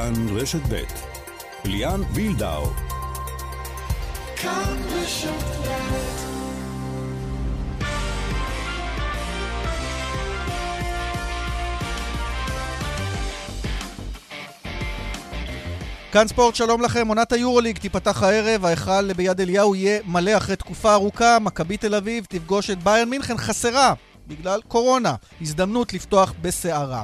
כאן רשת ב' ליאן וילדאו כאן רשת כאן ספורט, שלום לכם. עונת היורוליג תיפתח הערב, ההיכל ביד אליהו יהיה מלא אחרי תקופה ארוכה. מכבי תל אביב תפגוש את ביירן מינכן חסרה בגלל קורונה. הזדמנות לפתוח בסערה.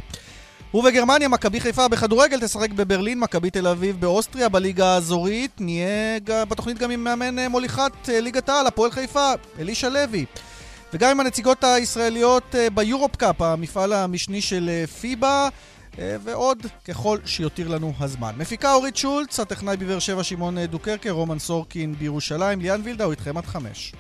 ובגרמניה, מכבי חיפה בכדורגל תשחק בברלין, מכבי תל אביב באוסטריה, בליגה האזורית. נהיה בתוכנית גם עם מאמן אה, מוליכת אה, ליגת העל, הפועל חיפה, אלישע לוי. וגם עם הנציגות הישראליות אה, ביורופ קאפ, המפעל המשני של פיבה. ועוד ככל שיותיר לנו הזמן. מפיקה אורית שולץ, הטכנאי בבאר שבע שמעון דוקרקר, רומן סורקין בירושלים, ליאן וילדאו איתכם עד חמש.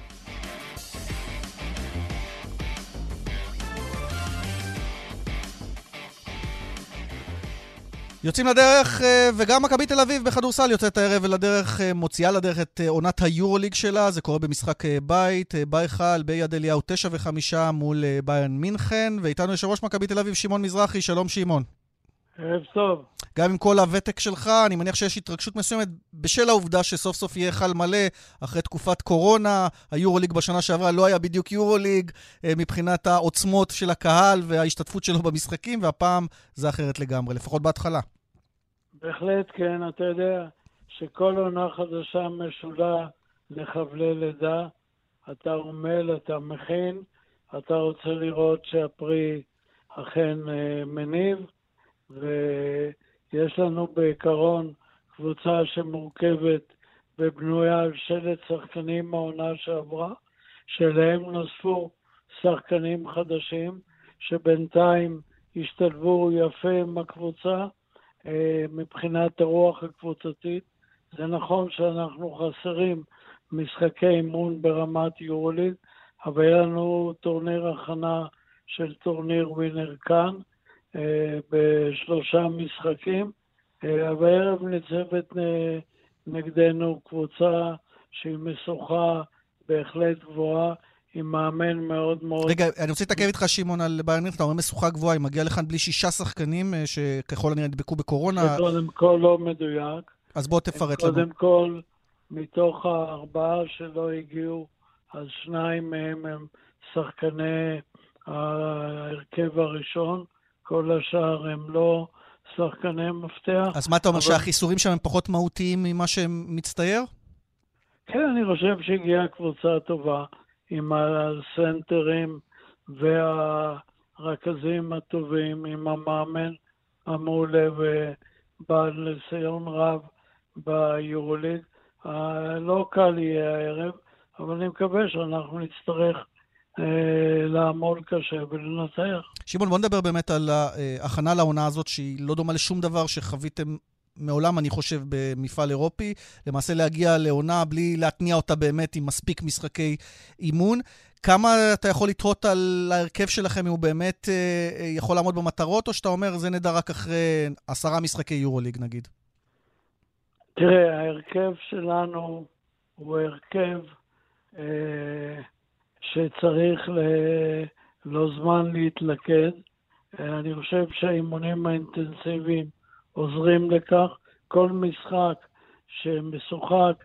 יוצאים לדרך, אה, וגם מכבי תל אביב בכדורסל יוצאת הערב לדרך, אה, מוציאה לדרך את אה, עונת היורוליג שלה, זה קורה במשחק בית, בהיכל, ביד אליהו, תשע וחמישה מול ביירן מינכן, ואיתנו יושב ראש מכבי תל אביב, שמעון מזרחי, שלום שמעון. ערב טוב. גם עם כל הוותק שלך, אני מניח שיש התרגשות מסוימת בשל העובדה שסוף סוף יהיה חל מלא אחרי תקופת קורונה. היורוליג בשנה שעברה לא היה בדיוק יורוליג מבחינת העוצמות של הקהל וההשתתפות שלו במשחקים, והפעם זה אחרת לגמרי, לפחות בהתחלה. בהחלט כן, אתה יודע שכל עונה חדשה משולה לחבלי לידה. אתה עמל, אתה מכין, אתה רוצה לראות שהפרי אכן אה, מניב, ויש לנו בעיקרון קבוצה שמורכבת ובנויה על שלט שחקנים מהעונה שעברה, שלהם נוספו שחקנים חדשים, שבינתיים השתלבו יפה עם הקבוצה, מבחינת הרוח הקבוצתית. זה נכון שאנחנו חסרים משחקי אימון ברמת יורוליג, אבל היה לנו טורניר הכנה של טורניר ווינר כאן אה, בשלושה משחקים, אה, אבל הערב ניצבת נגדנו קבוצה שהיא משוכה בהחלט גבוהה, עם מאמן מאוד מאוד... רגע, אני רוצה להתעכב איתך, שמעון, על בייר מינכן. אתה אומר משוכה גבוהה, היא מגיעה לכאן בלי שישה שחקנים אה, שככל הנראה נדבקו בקורונה. זה קודם כל לא מדויק. אז בוא תפרט לנו. קודם כל, מתוך הארבעה שלא הגיעו, אז שניים מהם הם שחקני ההרכב הראשון, כל השאר הם לא שחקני מפתח. אז מה אתה אומר, אבל... שהחיסורים שם הם פחות מהותיים ממה שמצטייר? כן, אני חושב שהגיעה קבוצה טובה. עם הסנטרים והרכזים הטובים, עם המאמן המעולה ובעל ניסיון רב ביורוליג. לא קל יהיה הערב, אבל אני מקווה שאנחנו נצטרך אה, לעמול קשה ולנצח. שמעון, בוא נדבר באמת על ההכנה לעונה הזאת, שהיא לא דומה לשום דבר שחוויתם מעולם, אני חושב, במפעל אירופי. למעשה להגיע לעונה בלי להתניע אותה באמת עם מספיק משחקי אימון. כמה אתה יכול לתהות על ההרכב שלכם, אם הוא באמת אה, אה, יכול לעמוד במטרות, או שאתה אומר, זה נדע רק אחרי עשרה משחקי יורוליג, נגיד? תראה, ההרכב שלנו הוא הרכב אה, שצריך ל... לא זמן להתלכד. אה, אני חושב שהאימונים האינטנסיביים עוזרים לכך. כל משחק שמשוחק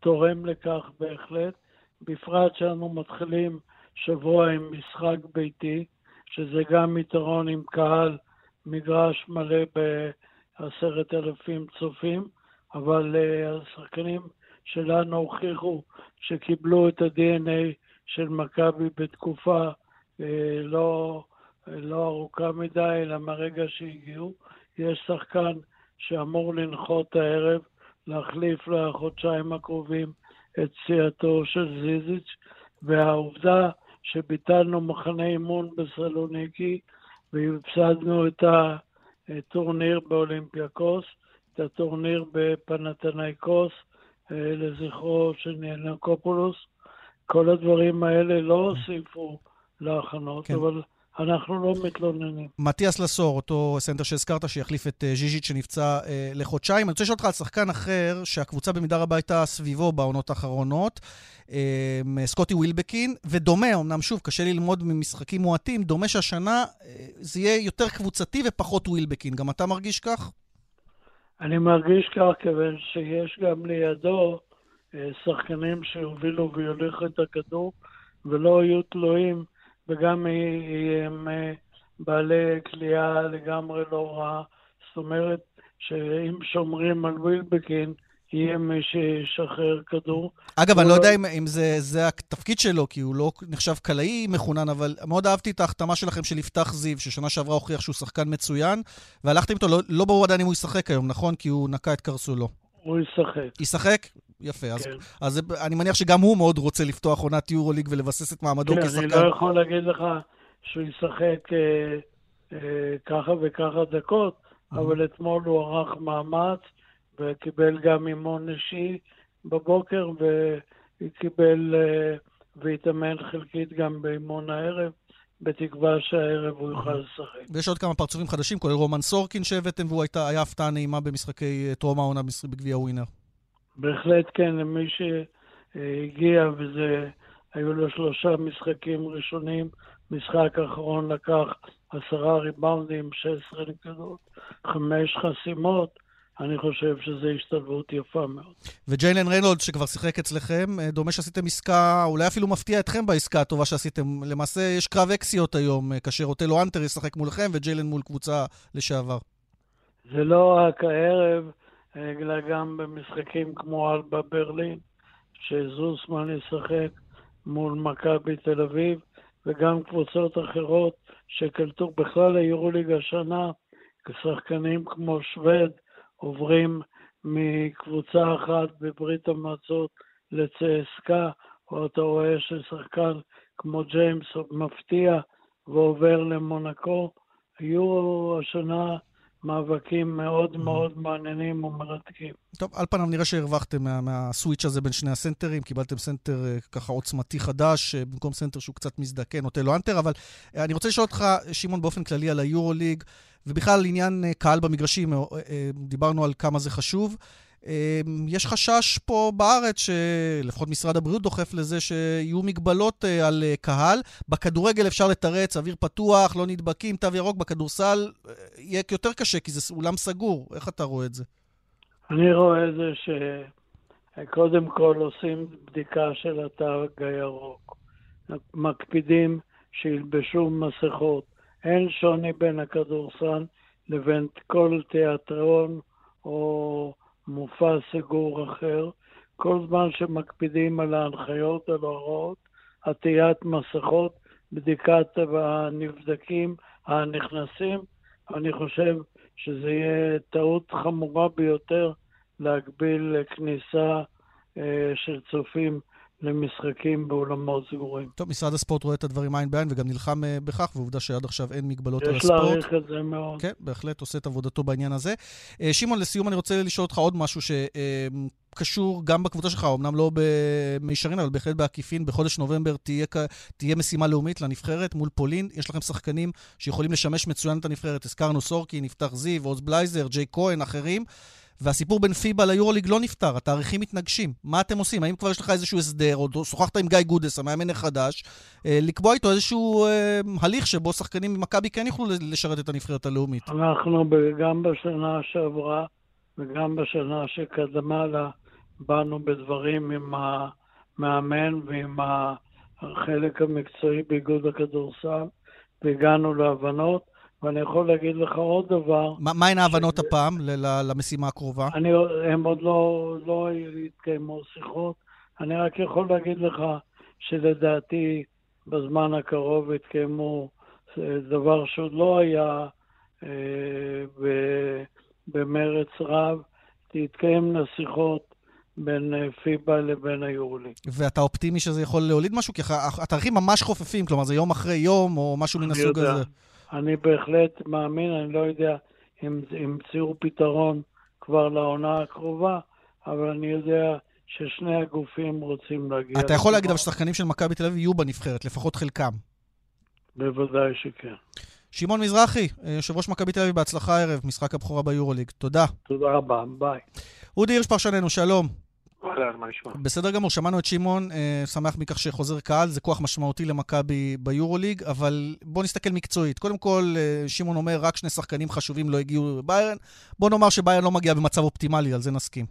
תורם לכך בהחלט, בפרט שאנו מתחילים שבוע עם משחק ביתי, שזה גם יתרון עם קהל, מגרש מלא בעשרת אלפים צופים, אבל uh, השחקנים שלנו הוכיחו שקיבלו את ה-DNA של מכבי בתקופה uh, לא, לא ארוכה מדי, אלא מהרגע שהגיעו. יש שחקן שאמור לנחות הערב, להחליף לחודשיים הקרובים את סיעתו של זיזיץ', והעובדה שביטלנו מחנה אימון בסלוניקי והפסדנו את הטורניר באולימפיאקוס, את הטורניר בפנתנייקוס אה, לזכרו של יאנקופולוס. כל הדברים האלה לא הוסיפו להכנות, כן. אבל אנחנו לא מתלוננים. מתיאס לסור, אותו סנטר שהזכרת, שיחליף את אה, ז'יז'יץ' שנפצע אה, לחודשיים. אני רוצה לשאול אותך על שחקן אחר, שהקבוצה במידה רבה הייתה סביבו בעונות האחרונות, אה, סקוטי ווילבקין, ודומה, אמנם שוב, קשה ללמוד ממשחקים מועטים, דומה שהשנה אה, זה יהיה יותר קבוצתי ופחות ווילבקין. גם אתה מרגיש כך? אני מרגיש כך כיוון שיש גם לידו אה, שחקנים שיובילו ויוליכו את הכדור ולא יהיו תלויים, וגם הם בעלי כליאה לגמרי לא רעה. זאת אומרת שאם שומרים על ווילבקין, יהיה מי שישחרר כדור. אגב, אני לא יודע אם, אם זה, זה התפקיד שלו, כי הוא לא נחשב קלעי מחונן, אבל מאוד אהבתי את ההחתמה שלכם של יפתח זיו, ששנה שעברה הוכיח שהוא שחקן מצוין, והלכתם איתו, לא, לא ברור עדיין אם הוא ישחק היום, נכון? כי הוא נקע את קרסולו. הוא ישחק. ישחק? יפה. כן. אז, אז אני מניח שגם הוא מאוד רוצה לפתוח עונת יורוליג ולבסס את מעמדו כן, כשחקן. אני לא יכול להגיד לך שהוא ישחק אה, אה, ככה וככה דקות, mm-hmm. אבל אתמול הוא ערך מאמץ. וקיבל גם אימון אישי בבוקר, וקיבל אה, והתאמן חלקית גם באימון הערב. בתקווה שהערב הוא יוכל לשחק. ויש עוד כמה פרצופים חדשים, כולל רומן סורקין שהבאתם, והוא הייתה, היה הפתעה נעימה במשחקי אה, טרום העונה בגביע ווינר. בהחלט כן, למי שהגיע, וזה, היו לו שלושה משחקים ראשונים. משחק האחרון לקח עשרה ריבאונדים, 16 נקודות, חמש חסימות, אני חושב שזו השתלבות יפה מאוד. וג'יילן ריינולד, שכבר שיחק אצלכם, אה, דומה שעשיתם עסקה, אולי אפילו מפתיע אתכם בעסקה הטובה שעשיתם. למעשה יש קרב אקסיות היום, אה, כאשר אוטלו אנטר ישחק מולכם וג'יילן מול קבוצה לשעבר. זה לא רק הערב, אלא גם במשחקים כמו אלבה ברלין, שזוסמן ישחק מול מכבי תל אביב, וגם קבוצות אחרות שקלטו בכלל היורוליג השנה, כשחקנים כמו שווד, עוברים מקבוצה אחת בברית המועצות לצסקה, או אתה רואה ששחקן כמו ג'יימס מפתיע ועובר למונקו. היו השנה מאבקים מאוד מאוד מעניינים ומרתקים. טוב, על פניו נראה שהרווחתם מה, מה switch הזה בין שני הסנטרים, קיבלתם סנטר uh, ככה עוצמתי חדש, uh, במקום סנטר שהוא קצת מזדקן, אותלו האנטר, אבל uh, אני רוצה לשאול אותך, שמעון, באופן כללי על היורוליג, ובכלל עניין קהל במגרשים, דיברנו על כמה זה חשוב. אמ, יש חשש פה בארץ, שלפחות משרד הבריאות דוחף לזה, שיהיו מגבלות אה, על אה, קהל. בכדורגל אפשר לתרץ, אוויר פתוח, לא נדבקים, תו ירוק. בכדורסל אה, יהיה יותר קשה, כי זה אולם סגור. איך אתה רואה את זה? אני רואה את זה שקודם כל עושים בדיקה של התו הירוק. מקפידים שילבשו מסכות. אין שוני בין הכדורסל לבין כל תיאטרון או מופע סגור אחר, כל זמן שמקפידים על ההנחיות, על ההוראות, עטיית מסכות, בדיקת הנבדקים הנכנסים, אני חושב שזה יהיה טעות חמורה ביותר להגביל כניסה אה, של צופים למשחקים באולמות סגורים. טוב, משרד הספורט רואה את הדברים עין בעין וגם נלחם uh, בכך, ועובדה שעד עכשיו אין מגבלות על הספורט. יש להעריך את זה מאוד. כן, בהחלט עושה את עבודתו בעניין הזה. Uh, שמעון, לסיום אני רוצה לשאול אותך עוד משהו שקשור uh, גם בקבוצה שלך, אמנם לא במישרין, אבל בהחלט בעקיפין. בחודש נובמבר תהיה, תהיה משימה לאומית לנבחרת מול פולין. יש לכם שחקנים שיכולים לשמש מצוין את הנבחרת. הזכרנו סורקי, נפתח זיו, עוז בלייזר, ג'יי כהן, אחרים. והסיפור בין פיבה ליורוליג לא נפתר, התאריכים מתנגשים. מה אתם עושים? האם כבר יש לך איזשהו הסדר, או שוחחת עם גיא גודס, המאמן החדש, אה, לקבוע איתו איזשהו אה, הליך שבו שחקנים ממכבי כן יוכלו לשרת את הנבחרת הלאומית? אנחנו גם בשנה שעברה וגם בשנה שקדמה לה, באנו בדברים עם המאמן ועם החלק המקצועי באיגוד הכדורסל, והגענו להבנות. ואני יכול להגיד לך עוד דבר. מה הן ההבנות ש... הפעם למשימה הקרובה? אני, הם עוד לא, לא התקיימו שיחות. אני רק יכול להגיד לך שלדעתי בזמן הקרוב יתקיימו אה, דבר שעוד לא היה אה, במרץ רב, תתקיימנה שיחות בין אה, פיבה לבין היורלי. ואתה אופטימי שזה יכול להוליד משהו? כי התאריכים ממש חופפים, כלומר זה יום אחרי יום או משהו מן הסוג יודע. הזה. אני בהחלט מאמין, אני לא יודע אם ימצאו פתרון כבר לעונה הקרובה, אבל אני יודע ששני הגופים רוצים להגיע... אתה יכול להגיד אבל ששחקנים של מכבי תל אביב יהיו בנבחרת, לפחות חלקם. בוודאי שכן. שמעון מזרחי, יושב ראש מכבי תל אביב, בהצלחה הערב, משחק הבכורה ביורוליג. תודה. תודה רבה, ביי. אודי הירש פרשננו, שלום. בסדר גמור, שמענו את שמעון, אה, שמח מכך שחוזר קהל, זה כוח משמעותי למכבי ביורוליג, אבל בוא נסתכל מקצועית. קודם כל, אה, שמעון אומר, רק שני שחקנים חשובים לא הגיעו לביירן. בוא נאמר שביירן לא מגיע במצב אופטימלי, על זה נסכים.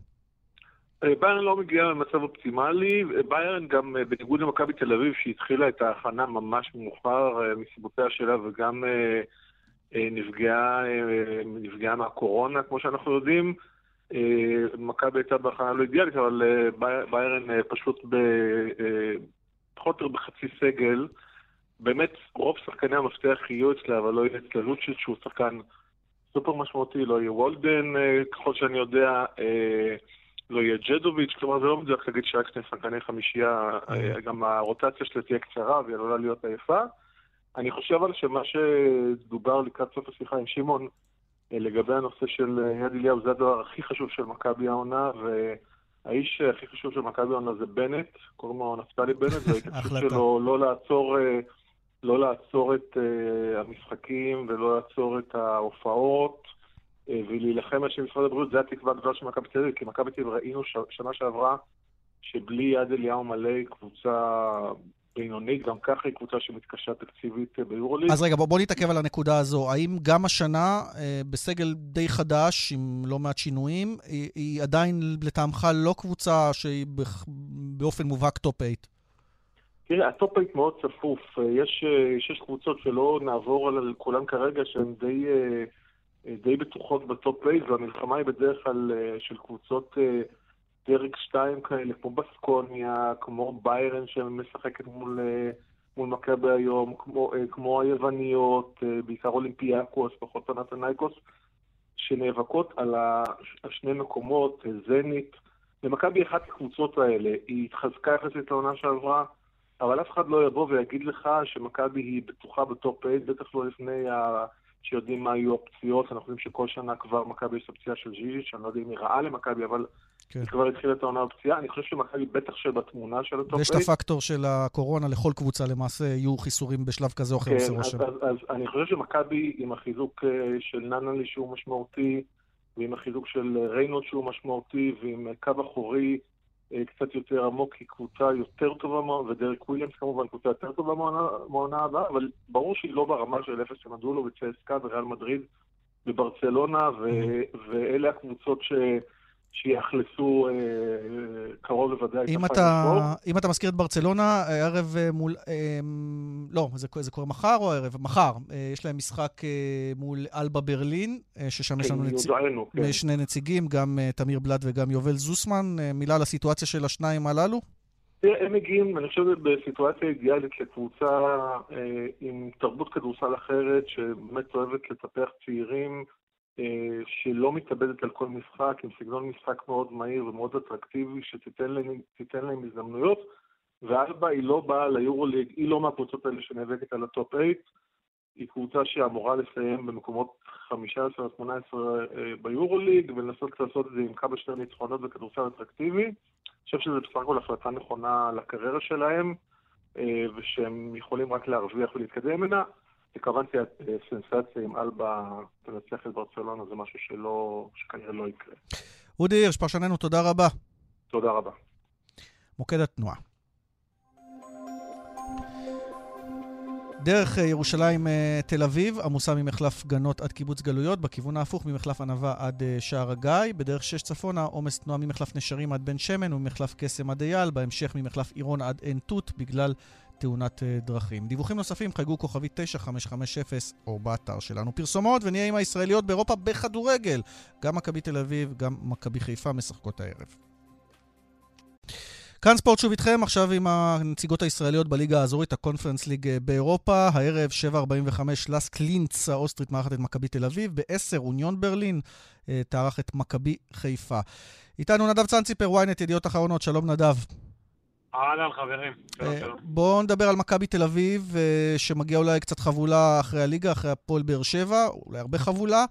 אה, ביירן לא מגיע במצב אופטימלי, ביירן גם בניגוד למכבי תל אביב, שהתחילה את ההכנה ממש מאוחר מסיבותיה שלה, וגם נפגעה, נפגעה מהקורונה, כמו שאנחנו יודעים, מכבי הייתה בהכנה לא אידיאלית, אבל אה, ביירן אה, פשוט פחות או בחצי סגל. באמת, רוב שחקני המפתח יהיו אצלה, אבל לא יהיה אצלה לוצ'יץ', שהוא שחקן סופר משמעותי, לא יהיה וולדן, ככל שאני יודע, לא יהיה ג'דוביץ', כלומר זה לא מדויק להגיד שרק שני שחקני חמישייה, גם הרוטציה שלה תהיה קצרה והיא עלולה להיות עייפה. אני חושב אבל שמה שדובר לקראת סוף השיחה עם שמעון, לגבי הנושא של אה, יד אליהו, זה הדבר הכי חשוב של מכבי העונה, והאיש הכי חשוב של מכבי העונה זה בנט, קוראים לו נפתלי בנט, וההתעקשות שלו לא לעצור, אה, לא לעצור את אה, המשחקים ולא לעצור את ההופעות. ולהילחם על שם משרד הבריאות, זה התקווה הגדולה של מכבי תל אביב, כי מכבי תל אביב ראינו שנה שעברה שבלי יד אליהו מלא קבוצה בינונית, גם ככה היא קבוצה שמתקשה תקציבית אה, ביורוליג. אז רגע, בוא, בוא נתעכב על הנקודה הזו. האם גם השנה, אה, בסגל די חדש, עם לא מעט שינויים, היא, היא עדיין לטעמך לא קבוצה שהיא באופן מובהק top 8? תראה, ה top 8 מאוד צפוף. אה, יש שש קבוצות שלא נעבור על כולן כרגע, שהן די, די בטוחות ב top 8, והמלחמה היא בדרך כלל של קבוצות... דרג שתיים כאלה, כמו בסקוניה, כמו ביירן שמשחקת מול, אה, מול מכבי היום, כמו, אה, כמו היווניות, אה, בעיקר אולימפיאקוס, פחות פנאתינייקוס, שנאבקות על השני מקומות, זנית. ומכבי אחת הקבוצות האלה, היא התחזקה יחסית לעונה שעברה, אבל אף אחד לא יבוא ויגיד לך שמכבי היא בטוחה ב top 8, בטח לא לפני ה... שיודעים מה יהיו הפציעות. אנחנו יודעים שכל שנה כבר מכבי יש הפציעה של ז'יז'יץ', שאני לא יודע אם היא רעה למכבי, אבל כן. היא כבר התחילה את העונה בפציעה. אני חושב שמכבי בטח שבתמונה של ה top ויש את הפקטור של הקורונה, לכל קבוצה למעשה יהיו חיסורים בשלב כזה או אחר, כן. אז, אז, אז אני חושב שמכבי עם החיזוק אה, של ננלי שהוא משמעותי, ועם החיזוק של ריינולד שהוא משמעותי, ועם קו אחורי אה, קצת יותר עמוק, היא קבוצה יותר טובה, ודרק וויליאמס כמובן קבוצה יותר טובה מהעונה הבאה, אבל ברור שהיא לא ברמה של אפס שמדולו וצסקה וריאל מדריד בברצלונה, ו- mm-hmm. ואלה הקבוצות ש... שיאכלסו אה, קרוב לוודאי אם אתה, אם אתה מזכיר את ברצלונה, ערב אה, מול... אה, לא, זה, זה קורה מחר או ערב? מחר. אה, יש להם משחק אה, מול אלבה ברלין, אה, ששם כן, יש לנו נציג, כן. שני נציגים, גם אה, תמיר בלאט וגם יובל זוסמן. אה, מילה על הסיטואציה של השניים הללו? תראה, הם מגיעים, אני חושב, בסיטואציה אידיאלית לקבוצה אה, עם תרבות כדורסל אחרת, שבאמת אוהבת לטפח צעירים. אה, שלא מתאבדת על כל משחק, עם סגנון משחק מאוד מהיר ומאוד אטרקטיבי, שתיתן להם, להם הזדמנויות, ואלבה היא לא באה ליורוליג, היא לא מהקבוצות האלה שנאבקת על ה top 8, היא קבוצה שאמורה לסיים במקומות 15-18 אה, ביורוליג, ולנסות לעשות את זה עם כמה שתי ניצחונות וכדורסל אטרקטיבי. אני חושב שזו בסך הכל החלטה נכונה לקריירה שלהם, אה, ושהם יכולים רק להרוויח ולהתקדם ממנה. וכמובן סנסציה אם אלבה תנצח את ברצלונה זה משהו שלא, שכנראה לא יקרה. אודי הירש, פרשננו, תודה רבה. תודה רבה. מוקד התנועה. דרך אה, ירושלים אה, תל אביב, עמוסה ממחלף גנות עד קיבוץ גלויות, בכיוון ההפוך ממחלף ענווה עד אה, שער הגיא, בדרך שש צפונה עומס תנועה ממחלף נשרים עד בן שמן וממחלף קסם עד אייל, בהמשך ממחלף עירון עד עין תות בגלל תאונת אה, דרכים. דיווחים נוספים חייגו כוכבי 9550 או באתר שלנו. פרסומות ונהיה עם הישראליות באירופה בכדורגל. גם מכבי תל אביב, גם מכבי חיפה משחקות הערב. כאן ספורט שוב איתכם, עכשיו עם הנציגות הישראליות בליגה האזורית, הקונפרנס ליג אה, באירופה. הערב 7.45 לאסק לינץ האוסטרית מארחת את מכבי תל אביב, ב-10 אוניון ברלין אה, תארח את מכבי חיפה. איתנו נדב צנציפר, ynet ידיעות אחרונות, שלום נדב. אהלן, חברים. אה, בואו נדבר על מכבי תל אביב, אה, שמגיע אולי קצת חבולה אחרי הליגה, אחרי הפועל באר שבע, אולי הרבה חבולה.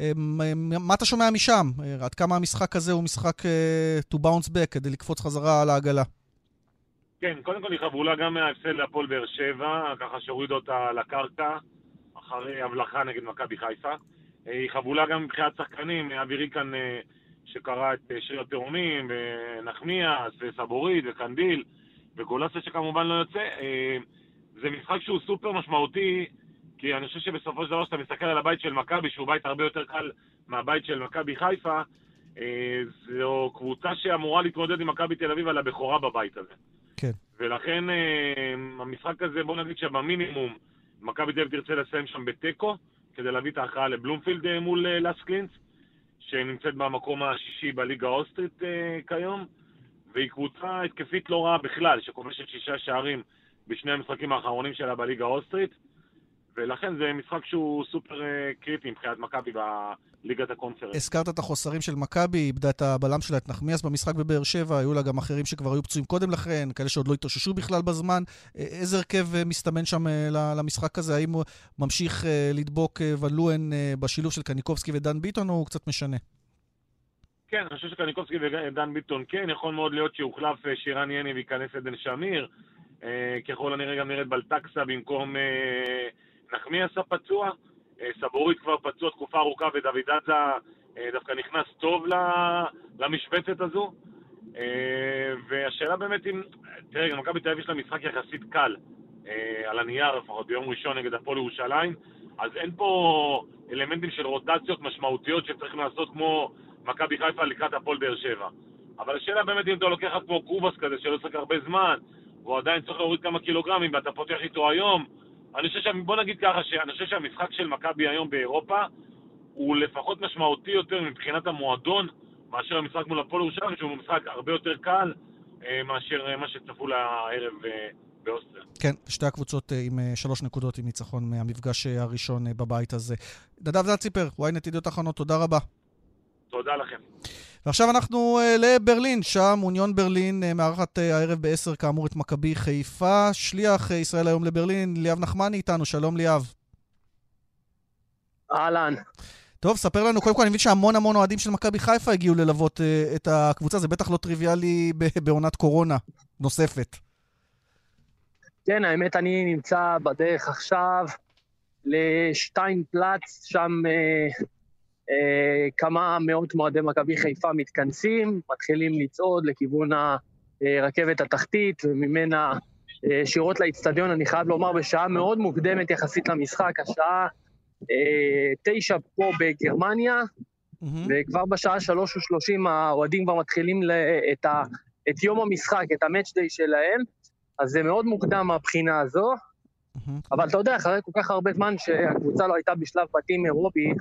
אה, מה אתה שומע משם? עד כמה המשחק הזה הוא משחק to bounce back, כדי לקפוץ חזרה על העגלה? כן, קודם כל היא חבולה גם מההפסד להפועל באר שבע, ככה שהורידו אותה לקרקע, אחרי הבלחה נגד מכבי חיפה. היא חבולה גם מבחינת שחקנים, אבי ריקן... שקרא את שריר התאומים, ונחמיאס, וסבורית, וקנדיל, וגולסה שכמובן לא יוצא. זה משחק שהוא סופר משמעותי, כי אני חושב שבסופו של דבר כשאתה מסתכל על הבית של מכבי, שהוא בית הרבה יותר קל מהבית של מכבי חיפה, אה, זו קבוצה שאמורה להתמודד עם מכבי תל אביב על הבכורה בבית הזה. כן. ולכן אה, המשחק הזה, בוא נגיד שבמינימום, מכבי תל אביב תרצה לסיים שם בתיקו, כדי להביא את ההכרעה לבלומפילד אה, מול לאס קלינס, שנמצאת במקום השישי בליגה האוסטרית כיום, והיא קבוצה התקפית לא רעה בכלל, שכובשת שישה שערים בשני המשחקים האחרונים שלה בליגה האוסטרית. ולכן זה משחק שהוא סופר אה, קריטי מבחינת מכבי בליגת הקונפרנס. הזכרת את החוסרים של מכבי, איבדה את הבלם שלה, את נחמיאס במשחק בבאר שבע, היו לה גם אחרים שכבר היו פצועים קודם לכן, כאלה שעוד לא התאוששו בכלל בזמן. אה, איזה הרכב אה, מסתמן שם למשחק הזה? האם הוא ממשיך לדבוק ון לואן בשילוב של קניקובסקי ודן ביטון, או הוא קצת משנה? כן, אני חושב שקניקובסקי ודן ביטון כן, יכול מאוד להיות שיוחלף שירן יני וייכנס עדן שמיר. ככל הנראה גם נראית בלטקסה במקום נחמיאס הפצוע, אה, סבורית כבר פצוע תקופה ארוכה ודוד עזה אה, דווקא נכנס טוב למשבצת הזו. אה, והשאלה באמת אם, תראה, גם מכבי תל אביב יש לה משחק יחסית קל, על הנייר לפחות, ביום ראשון נגד הפועל ירושלים, אז אין פה אלמנטים של רוטציות משמעותיות שצריכים לעשות כמו מכבי חיפה לקראת הפועל באר שבע. אבל השאלה באמת אם אתה לוקח כמו קובאס כזה שלא צריך הרבה זמן, והוא עדיין צריך להוריד כמה קילוגרמים ואתה פותח איתו היום, אני חושב. בוא נגיד ככה, שאני חושב שהמשחק של מכבי היום באירופה הוא לפחות משמעותי יותר מבחינת המועדון מאשר המשחק מול הפועל ירושלים, שהוא משחק הרבה יותר קל אה, מאשר אה, מה שצפו לערב אה, באוסטריה. כן, שתי הקבוצות עם שלוש נקודות עם ניצחון מהמפגש הראשון בבית הזה. נדב זלציפר, ynet ידיעות אחרונות, תודה רבה. תודה לכם. ועכשיו אנחנו uh, לברלין, שם אוניון ברלין uh, מארחת uh, הערב ב-10 כאמור את מכבי חיפה. שליח uh, ישראל היום לברלין, ליאב נחמני איתנו, שלום ליאב. אהלן. טוב, ספר לנו, קודם כל אני מבין שהמון המון אוהדים של מכבי חיפה הגיעו ללוות uh, את הקבוצה, זה בטח לא טריוויאלי בעונת קורונה נוספת. כן, האמת, אני נמצא בדרך עכשיו לשטיין פלאץ, שם uh, כמה מאות מועדי מכבי חיפה מתכנסים, מתחילים לצעוד לכיוון הרכבת התחתית, וממנה אה, ישירות לאיצטדיון, אני חייב לומר, בשעה מאוד מוקדמת יחסית למשחק, השעה אה, תשע פה בגרמניה, mm-hmm. וכבר בשעה שלוש ושלושים האוהדים כבר מתחילים את, ה, את יום המשחק, את המאץ' דיי שלהם, אז זה מאוד מוקדם מהבחינה הזו. Mm-hmm. אבל אתה יודע, אחרי כל כך הרבה זמן שהקבוצה לא הייתה בשלב בתים אירופי,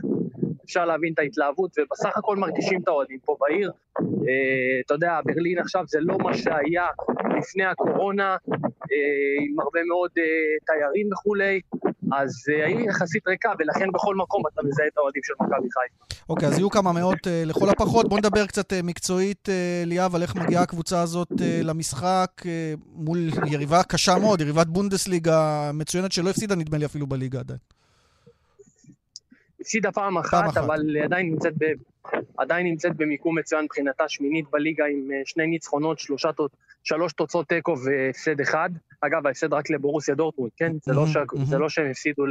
אפשר להבין את ההתלהבות, ובסך הכל מרגישים את האוהדים פה בעיר. אה, אתה יודע, ברלין עכשיו זה לא מה שהיה לפני הקורונה, אה, עם הרבה מאוד אה, תיירים וכולי, אז העיר יחסית ריקה, ולכן בכל מקום אתה מזהה את האוהדים של מכבי חיפה. אוקיי, אז יהיו כמה מאות לכל הפחות. בוא נדבר קצת מקצועית, ליאב, על איך מגיעה הקבוצה הזאת למשחק מול יריבה קשה מאוד, יריבת בונדסליגה מצוינת שלא הפסידה, נדמה לי, אפילו בליגה עדיין. הפסידה פעם אחת, פעם אחת, אבל עדיין נמצאת, ב, עדיין נמצאת במיקום מצוין מבחינתה, שמינית בליגה עם אה, שני ניצחונות, שלושה, שלוש תוצאות תיקו והפסד אחד. אגב, ההפסד רק לבורוסיה דורטמונד, כן? זה, לא ש... זה לא שהם הפסידו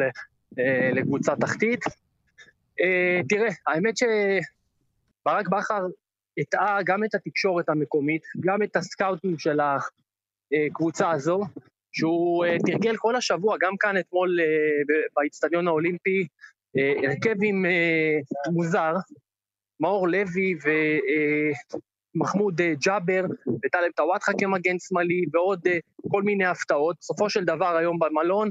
אה, לקבוצה תחתית. אה, תראה, האמת שברק בכר הטעה גם את התקשורת המקומית, גם את הסקאוטים של הקבוצה הזו, שהוא תרגל כל השבוע, גם כאן אתמול באיצטדיון האולימפי, הרכב עם אה, מוזר, מאור לוי ומחמוד אה, ג'אבר וטלב טוואטחה כמגן שמאלי ועוד כל מיני הפתעות. בסופו של דבר היום במלון,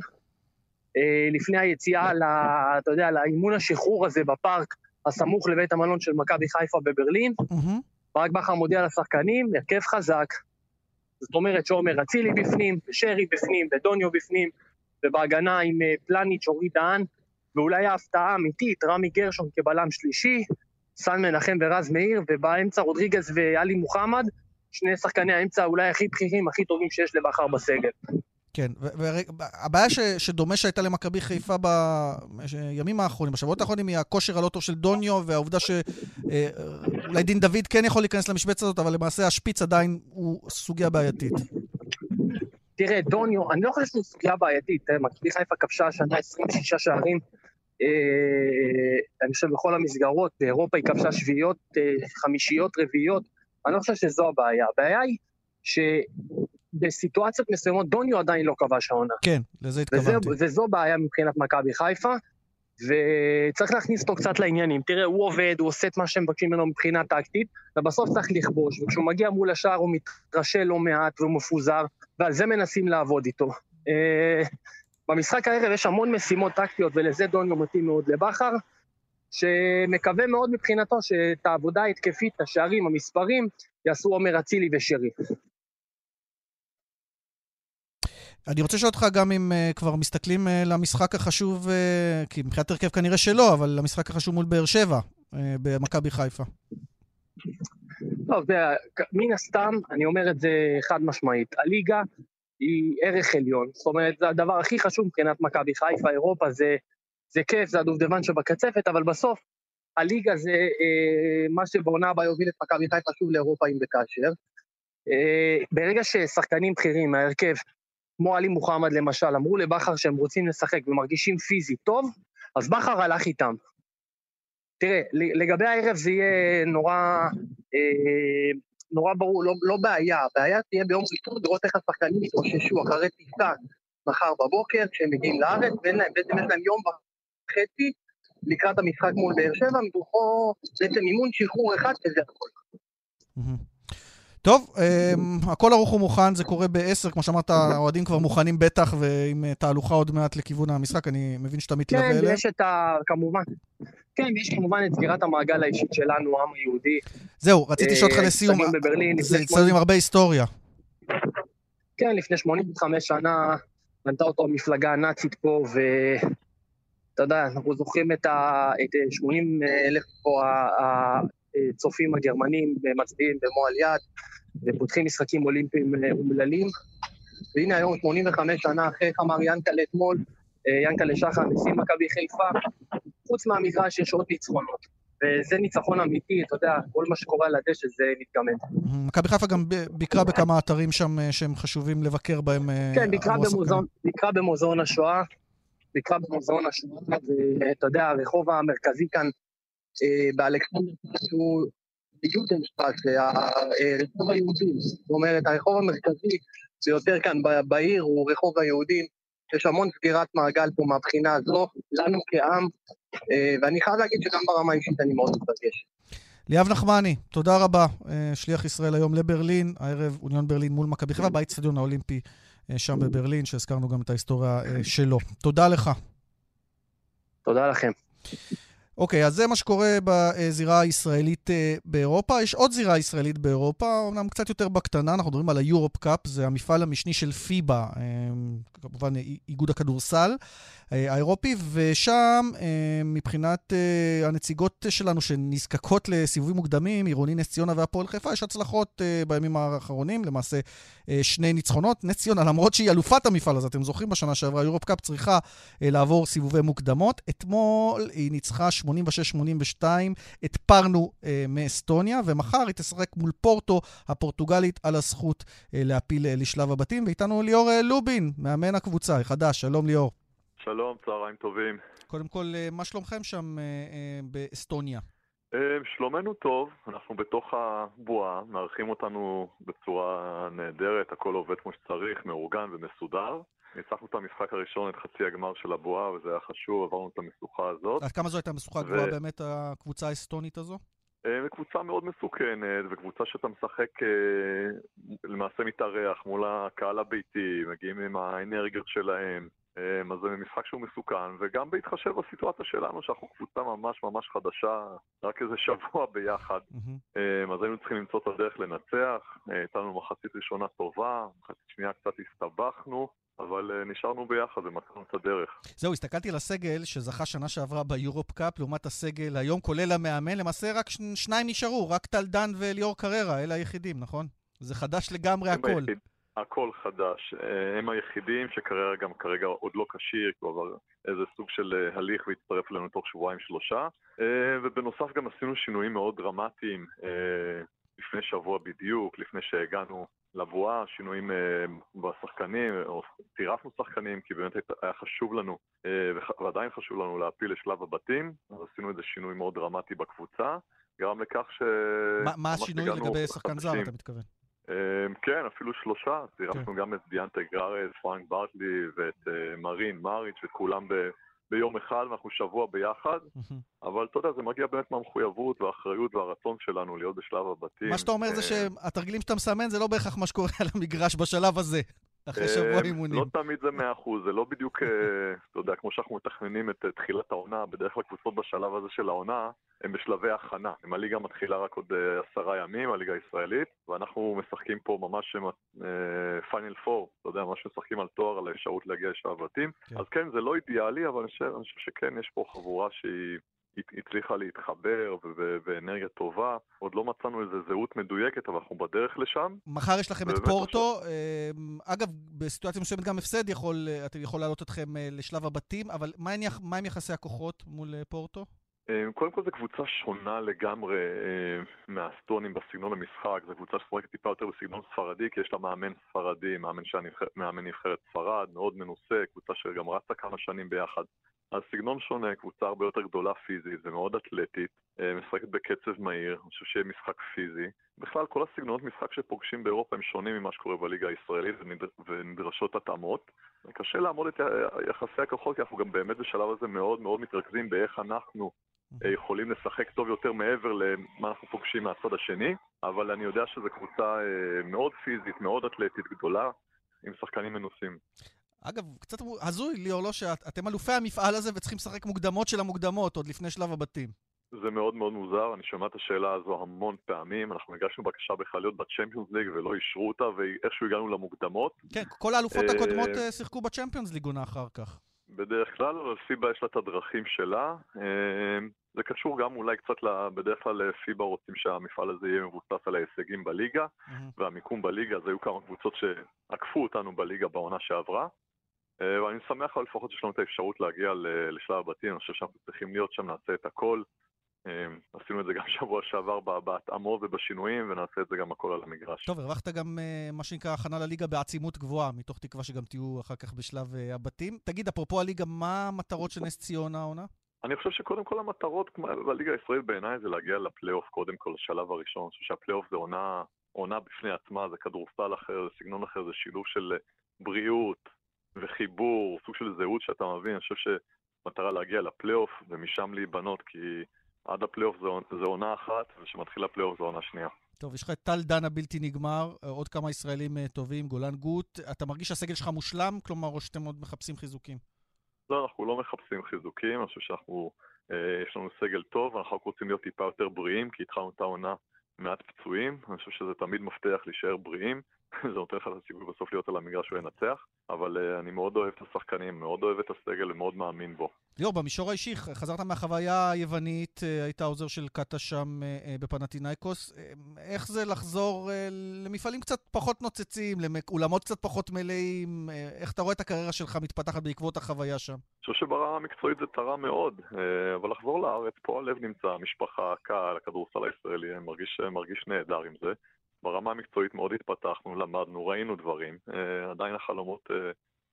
לפני היציאה, לה, אתה יודע, לאימון השחרור הזה בפארק הסמוך לבית המלון של מכבי חיפה בברלין, mm-hmm. ברק בכר מודיע לשחקנים, הרכב חזק, זאת אומרת שעומר אצילי בפנים, ושרי בפנים, ודוניו בפנים, ובהגנה עם פלניץ', אורי דהן, ואולי ההפתעה האמיתית, רמי גרשון כבלם שלישי, סן מנחם ורז מאיר, ובאמצע רודריגז ואלי מוחמד, שני שחקני האמצע אולי הכי בכירים, הכי טובים שיש לבכר בסגל. כן, והבעיה ש, שדומה שהייתה למכבי חיפה בימים האחרונים, בשבועות האחרונים, היא הכושר הלא טוב של דוניו, והעובדה שאולי אה, דין דוד כן יכול להיכנס למשבצת הזאת, אבל למעשה השפיץ עדיין הוא סוגיה בעייתית. תראה, דוניו, אני לא חושב שזו סוגיה בעייתית, מכבי חיפה כבשה השנה 26 שערים אני חושב בכל המסגרות, באירופה היא כבשה שביעיות, חמישיות, רביעיות, אני לא חושב שזו הבעיה. הבעיה היא שבסיטואציות מסוימות דוניו עדיין לא כבש העונה. כן, לזה התכוונתי. וזו בעיה מבחינת מכבי חיפה. וצריך להכניס אותו קצת לעניינים. תראה, הוא עובד, הוא עושה את מה שהם מבקשים ממנו מבחינה טקטית, ובסוף צריך לכבוש, וכשהוא מגיע מול השער הוא מתרשל לא מעט והוא מפוזר, ועל זה מנסים לעבוד איתו. במשחק הערב יש המון משימות טקטיות, ולזה דוניו מתאים מאוד לבכר, שמקווה מאוד מבחינתו שאת העבודה ההתקפית, השערים, המספרים, יעשו עומר אצילי ושרי. אני רוצה לשאול אותך גם אם uh, כבר מסתכלים uh, למשחק החשוב, uh, כי מבחינת הרכב כנראה שלא, אבל למשחק החשוב מול באר שבע, uh, במכבי חיפה. טוב, מן הסתם, אני אומר את זה חד משמעית, הליגה היא ערך עליון. זאת אומרת, זה הדבר הכי חשוב מבחינת מכבי חיפה, אירופה זה, זה כיף, זה הדובדבן שבקצפת, אבל בסוף הליגה זה אה, מה שבעונה הבאה יוביל את מכבי חיפה שוב לאירופה אם וכאשר. אה, ברגע ששחקנים בכירים מההרכב כמו עלי מוחמד למשל, אמרו לבכר שהם רוצים לשחק ומרגישים פיזית טוב, אז בכר הלך איתם. תראה, לגבי הערב זה יהיה נורא, אה, נורא ברור, לא, לא בעיה, הבעיה תהיה ביום ראשון לראות איך השחקנים יתאוששו אחרי טיסה מחר בבוקר, כשהם מגיעים לארץ, ואין להם, בעצם יש להם יום וחצי לקראת המשחק מול באר שבע, מתוכו בעצם אימון שחרור אחד, וזה הכול. טוב, um, הכל ערוך ומוכן, זה קורה ב-10, כמו שאמרת, האוהדים כבר מוכנים בטח, ועם אה, תהלוכה עוד מעט לכיוון המשחק, אני מבין שאתה מתלווה אליהם. כן, יש את ה... כמובן. כן, יש כמובן את סגירת המעגל האישית שלנו, העם היהודי. זהו, רציתי לשאול אותך אה, לסיום, זה אצטדיון עם הרבה היסטוריה. כן, לפני 85 שנה בנתה אותו המפלגה הנאצית פה, ואתה יודע, אנחנו זוכרים את ה... 80 אלף פה הצופים הגרמנים מצביעים במועל יד ופותחים משחקים אולימפיים אה, אומללים. והנה היום, 85 שנה אחרי, איך אמר ינקלה אתמול, אה, ינקלה שחר, נשיא מכבי חיפה, חוץ מהמגרש יש עוד ניצחונות. וזה ניצחון אמיתי, אתה יודע, כל מה שקורה על הדשא זה מתגמד. מכבי חיפה גם ביקרה בכמה אתרים שם אה, שהם חשובים לבקר בהם. כן, ביקרה במוזיאון, ביקרה במוזיאון השואה, ביקרה במוזיאון השואה, ואתה יודע, הרחוב המרכזי כאן אה, באלכסנדר שהוא ביוטנשטרק, הרחוב היהודים. זאת אומרת, הרחוב המרכזי ביותר כאן בעיר הוא רחוב היהודים. יש המון סגירת מעגל פה מהבחינה הזו, לנו כעם, אה, ואני חייב להגיד שגם ברמה האישית אני מאוד מתרגש. ליאב נחמני, תודה רבה. אה, שליח ישראל היום לברלין, הערב אוניון ברלין מול מכבי חיפה, באצטדיון האולימפי שם בברלין, שהזכרנו גם את ההיסטוריה שלו. תודה לך. תודה לכם. אוקיי, אז זה מה שקורה בזירה הישראלית אה, באירופה. יש עוד זירה ישראלית באירופה, אומנם קצת יותר בקטנה, אנחנו מדברים על היורופ קאפ, זה המפעל המשני של פיבה, אה, כמובן איגוד הכדורסל. אה, האירופי, ושם מבחינת הנציגות שלנו שנזקקות לסיבובים מוקדמים, עירוני נס ציונה והפועל חיפה, יש הצלחות בימים האחרונים, למעשה שני ניצחונות. נס ציונה, למרות שהיא אלופת המפעל הזה, אתם זוכרים בשנה שעברה, יורופ קאפ צריכה לעבור סיבובי מוקדמות. אתמול היא ניצחה 86-82 את פרנו מאסטוניה, ומחר היא תשחק מול פורטו הפורטוגלית על הזכות להפיל לשלב הבתים. ואיתנו ליאור לובין, מאמן הקבוצה החדש. שלום ליאור. שלום, צהריים טובים. קודם כל, אה, מה שלומכם שם אה, אה, באסטוניה? שלומנו טוב, אנחנו בתוך הבועה, מארחים אותנו בצורה נהדרת, הכל עובד כמו שצריך, מאורגן ומסודר. ניצחנו את המשחק הראשון, את חצי הגמר של הבועה, וזה היה חשוב, עברנו את המשוכה הזאת. עד כמה זו הייתה משוכה גבוהה ו... באמת, הקבוצה האסטונית הזו? קבוצה מאוד מסוכנת, וקבוצה שאתה משחק, למעשה מתארח מול הקהל הביתי, מגיעים עם האנרגיות שלהם. אמ, אז זה משחק שהוא מסוכן, וגם בהתחשב בסיטואציה שלנו, שאנחנו קבוצה ממש ממש חדשה, רק איזה שבוע ביחד. Mm-hmm. אז היינו צריכים למצוא את הדרך לנצח, אה, הייתה לנו מחצית ראשונה טובה, מחצית שנייה קצת הסתבכנו. אבל uh, נשארנו ביחד ומצאנו את הדרך. זהו, הסתכלתי על הסגל שזכה שנה שעברה ביורופ קאפ, לעומת הסגל היום, כולל המאמן, למעשה רק שניים נשארו, רק טל דן וליאור קררה, אלה היחידים, נכון? זה חדש לגמרי הכל. היחיד, הכל חדש. אה, הם היחידים שכרגע גם כרגע עוד לא כשיר, כי הוא עבר איזה סוג של אה, הליך והצטרף אלינו תוך שבועיים-שלושה. אה, ובנוסף גם עשינו שינויים מאוד דרמטיים לפני שבוע בדיוק, לפני שהגענו לבועה, שינויים בשחקנים, או צירפנו שחקנים, כי באמת היה חשוב לנו, ועדיין חשוב לנו להפיל לשלב הבתים, אז עשינו איזה שינוי מאוד דרמטי בקבוצה, גרם לכך ש... מה השינוי לגבי שחקן זר, אתה מתכוון? כן, אפילו שלושה. צירפנו כן. גם את דיאנטה גרארז, פרנק ברטלי ואת מרין מריץ' ואת כולם ביום אחד, ואנחנו שבוע ביחד, אבל אתה יודע, זה מגיע באמת מהמחויבות והאחריות והרצון שלנו להיות בשלב הבתים. מה שאתה אומר זה שהתרגילים שאתה מסמן זה לא בהכרח מה שקורה על המגרש בשלב הזה. אחרי שבוע אימונים. לא תמיד זה מאה אחוז, זה לא בדיוק, אה, אתה יודע, כמו שאנחנו מתכננים את תחילת העונה, בדרך כלל קבוצות בשלב הזה של העונה, הן בשלבי הכנה. אם הליגה מתחילה רק עוד אה, עשרה ימים, הליגה הישראלית, ואנחנו משחקים פה ממש פיינל אה, פור, אתה יודע, ממש משחקים על תואר, על האפשרות להגיע לשלב בתים. כן. אז כן, זה לא אידיאלי, אבל אני חושב שכן, יש פה חבורה שהיא... הצליחה להתחבר באנרגיה טובה. עוד לא מצאנו איזו זהות מדויקת, אבל אנחנו בדרך לשם. מחר יש לכם את פורטו. אמ, אגב, בסיטואציה מסוימת גם הפסד יכול, יכול לעלות אתכם אה, לשלב הבתים, אבל מה עם יחסי הכוחות מול אה, פורטו? קודם כל זו קבוצה שונה לגמרי אה, מהסטונים בסגנון המשחק, זו קבוצה ששחקת טיפה יותר בסגנון ספרדי, כי יש לה מאמן ספרדי, מאמן, מאמן נבחרת ספרד, מאוד מנוסה, קבוצה שגם רצה כמה שנים ביחד. אז סגנון שונה, קבוצה הרבה יותר גדולה פיזית ומאוד אתלטית, אה, משחקת בקצב מהיר, אני חושב שיהיה משחק פיזי. בכלל, כל הסגנונות משחק שפוגשים באירופה הם שונים ממה שקורה בליגה הישראלית ונדרשות התאמות. קשה לעמוד את יחסי הכוחות, כי אנחנו גם באמת בשלב הזה מאוד מאוד מתרכזים באיך אנחנו אה, יכולים לשחק טוב יותר מעבר למה אנחנו פוגשים מהצד השני, אבל אני יודע שזו קבוצה אה, מאוד פיזית, מאוד אתלטית, גדולה, עם שחקנים מנוסים. אגב, קצת הזוי, ליאור, לא שאתם אלופי המפעל הזה וצריכים לשחק מוקדמות של המוקדמות, עוד לפני שלב הבתים. זה מאוד מאוד מוזר, אני שומע את השאלה הזו המון פעמים, אנחנו הגשנו בקשה בכלל להיות בצ'מפיונס ליג ולא אישרו אותה, ואיכשהו הגענו למוקדמות. כן, כל האלופות אה, הקודמות אה, שיחקו בצ'מפיונס ליג עונה אחר כך. בדרך כלל, אבל פיבה יש לה את הדרכים שלה. אה, זה קשור גם אולי קצת, בדרך כלל פיבה רוצים שהמפעל הזה יהיה מבוסס על ההישגים בליגה, והמיקום בליגה, אז היו כמה קבוצות שעקפו אותנו בליגה בעונה שעברה. אה, ואני שמח אבל לפחות שיש לנו את האפשרות להגיע לשלב הבתים, אני חושב שאנחנו צריכים להיות שם, נעשה את הכל. אה, עשינו את זה גם שבוע שעבר בהתאמות ובשינויים, ונעשה את זה גם הכל על המגרש. טוב, הרווחת גם אה, מה שנקרא הכנה לליגה בעצימות גבוהה, מתוך תקווה שגם תהיו אחר כך בשלב הבתים. תגיד, אפרופו הליגה, מה המטרות של נס ציונה העונה? אני חושב שקודם כל המטרות בליגה הישראלית בעיניי זה להגיע לפלייאוף קודם כל, לשלב הראשון. אני חושב שהפלייאוף זה עונה, עונה בפני עצמה, זה כדורסל אחר, זה סגנון אחר, זה שילוב של בריאות, וחיבור, סוג של זהות שאתה מבין, אני חושב שמטרה להגיע לפלייאוף ומשם להיבנות, כי עד הפלייאוף זה עונה אחת, וכשמתחיל הפלייאוף זה עונה שנייה. טוב, יש לך את טל דן הבלתי נגמר, עוד כמה ישראלים אה, טובים, גולן גוט. אתה מרגיש שהסגל שלך מושלם? כלומר, או שאתם עוד מחפשים חיזוקים? לא, אנחנו לא מחפשים חיזוקים, אני חושב שאנחנו, אה, יש לנו סגל טוב, אנחנו רק רוצים להיות טיפה יותר בריאים, כי התחלנו את העונה מעט פצועים, אני חושב שזה תמיד מפתח להישאר בריאים. זה נותן לך את הסיכוי בסוף להיות על המגרש ולנצח, אבל אה, אני מאוד אוהב את השחקנים, מאוד אוהב את הסגל ומאוד מאמין בו. ליאור, במישור האישי, חזרת מהחוויה היוונית, uh, היית עוזר של קאטה שם uh, בפנטינאיקוס. איך זה לחזור למפעלים קצת פחות נוצצים, לאולמות קצת פחות מלאים? איך אתה רואה את הקריירה שלך מתפתחת בעקבות החוויה שם? אני חושב שברמה המקצועית זה תרם מאוד, אבל לחזור לארץ, פה הלב נמצא, המשפחה, הקהל, הכדורסל הישראלי, אני מרגיש, מרגיש נהדר עם זה. ברמה המקצועית מאוד התפתחנו, למדנו, ראינו דברים. אה, עדיין החלומות אה,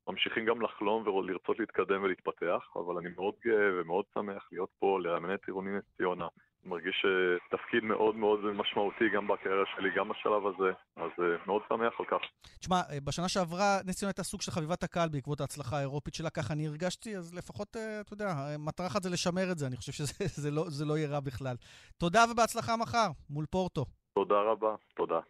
ממשיכים גם לחלום ולרצות להתקדם ולהתפתח, אבל אני מאוד גאה ומאוד שמח להיות פה, לאמן את עירוני נס ציונה. מרגיש אה, תפקיד מאוד מאוד משמעותי גם בקריירה שלי, גם בשלב הזה, אז מאוד שמח על כך. תשמע, בשנה שעברה נס ציונה הייתה סוג של חביבת הקהל בעקבות ההצלחה האירופית שלה, ככה אני הרגשתי, אז לפחות, אתה יודע, מטרה אחת זה לשמר את זה, אני חושב שזה זה לא, זה לא יהיה רע בכלל. תודה ובהצלחה מחר, מול פורטו. תודה רבה, תודה.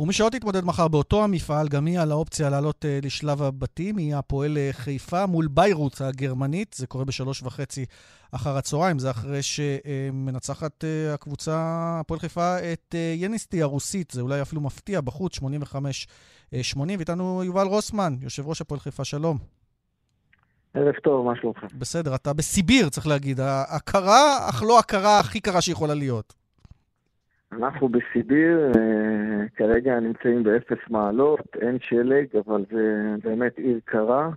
ומי שעוד תתמודד מחר באותו המפעל, גם היא על האופציה לעלות uh, לשלב הבתים, היא הפועל uh, חיפה מול ביירוץ הגרמנית, זה קורה בשלוש וחצי אחר הצהריים, זה אחרי שמנצחת uh, הקבוצה, הפועל חיפה, את uh, יניסטי הרוסית, זה אולי אפילו מפתיע, בחוץ, 85-80, ואיתנו יובל רוסמן, יושב ראש הפועל חיפה, שלום. ערב טוב, מה שלומכם? בסדר, אתה בסיביר, צריך להגיד, הכרה, אך לא הכרה הכי קרה שיכולה להיות. אנחנו בסיביר, אה, כרגע נמצאים באפס מעלות, אין שלג, אבל זה באמת עיר קרה,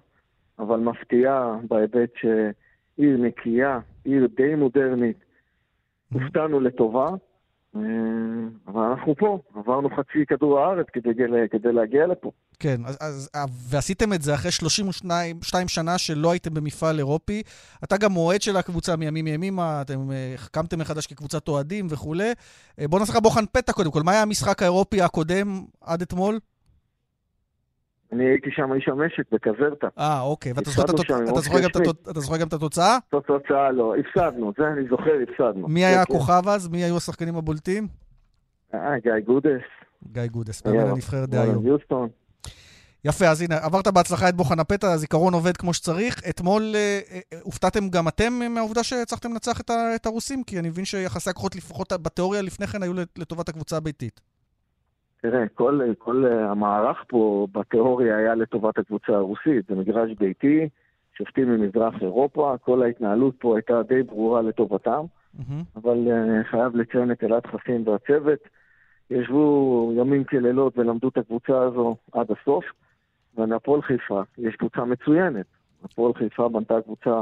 אבל מפתיעה בהיבט שעיר נקייה, עיר די מודרנית. הופתענו לטובה, אה, אבל אנחנו פה, עברנו חצי כדור הארץ כדי, כדי להגיע לפה. כן, אז, אז, אה, ועשיתם את זה אחרי 32 שנה שלא הייתם במפעל אירופי. אתה גם אוהד של הקבוצה מימים ימימה, אתם אה, קמתם מחדש כקבוצת אוהדים וכולי. בוא נעשה לך בוחן פתע קודם כל. מה היה המשחק האירופי הקודם עד אתמול? אני הייתי שם איש המשק בקזרטה. אה, אוקיי. ואתה זוכר גם את התוצאה? את התוצאה לא. הפסדנו, זה אני זוכר, הפסדנו. מי היה כן, כן. הכוכב אז? מי היו השחקנים הבולטים? אה, גיא גודס. גיא גודס, מאמן הנבחרת דהיום. יפה, אז הנה, עברת בהצלחה את בוחן הפתע, הזיכרון עובד כמו שצריך. אתמול אה, אה, הופתעתם גם אתם מהעובדה שהצלחתם לנצח את, את הרוסים? כי אני מבין שיחסי הכוחות, לפחות בתיאוריה לפני כן, היו לטובת הקבוצה הביתית. תראה, כל, כל המערך פה בתיאוריה היה לטובת הקבוצה הרוסית. זה מגרש ביתי, שופטים ממזרח אירופה, כל ההתנהלות פה הייתה די ברורה לטובתם, mm-hmm. אבל uh, חייב לציין את אלעד חסין והצוות. ישבו ימים כלילות ולמדו את הקבוצה הזו עד הסוף. ולהפועל חיפה יש קבוצה מצוינת. הפועל חיפה בנתה קבוצה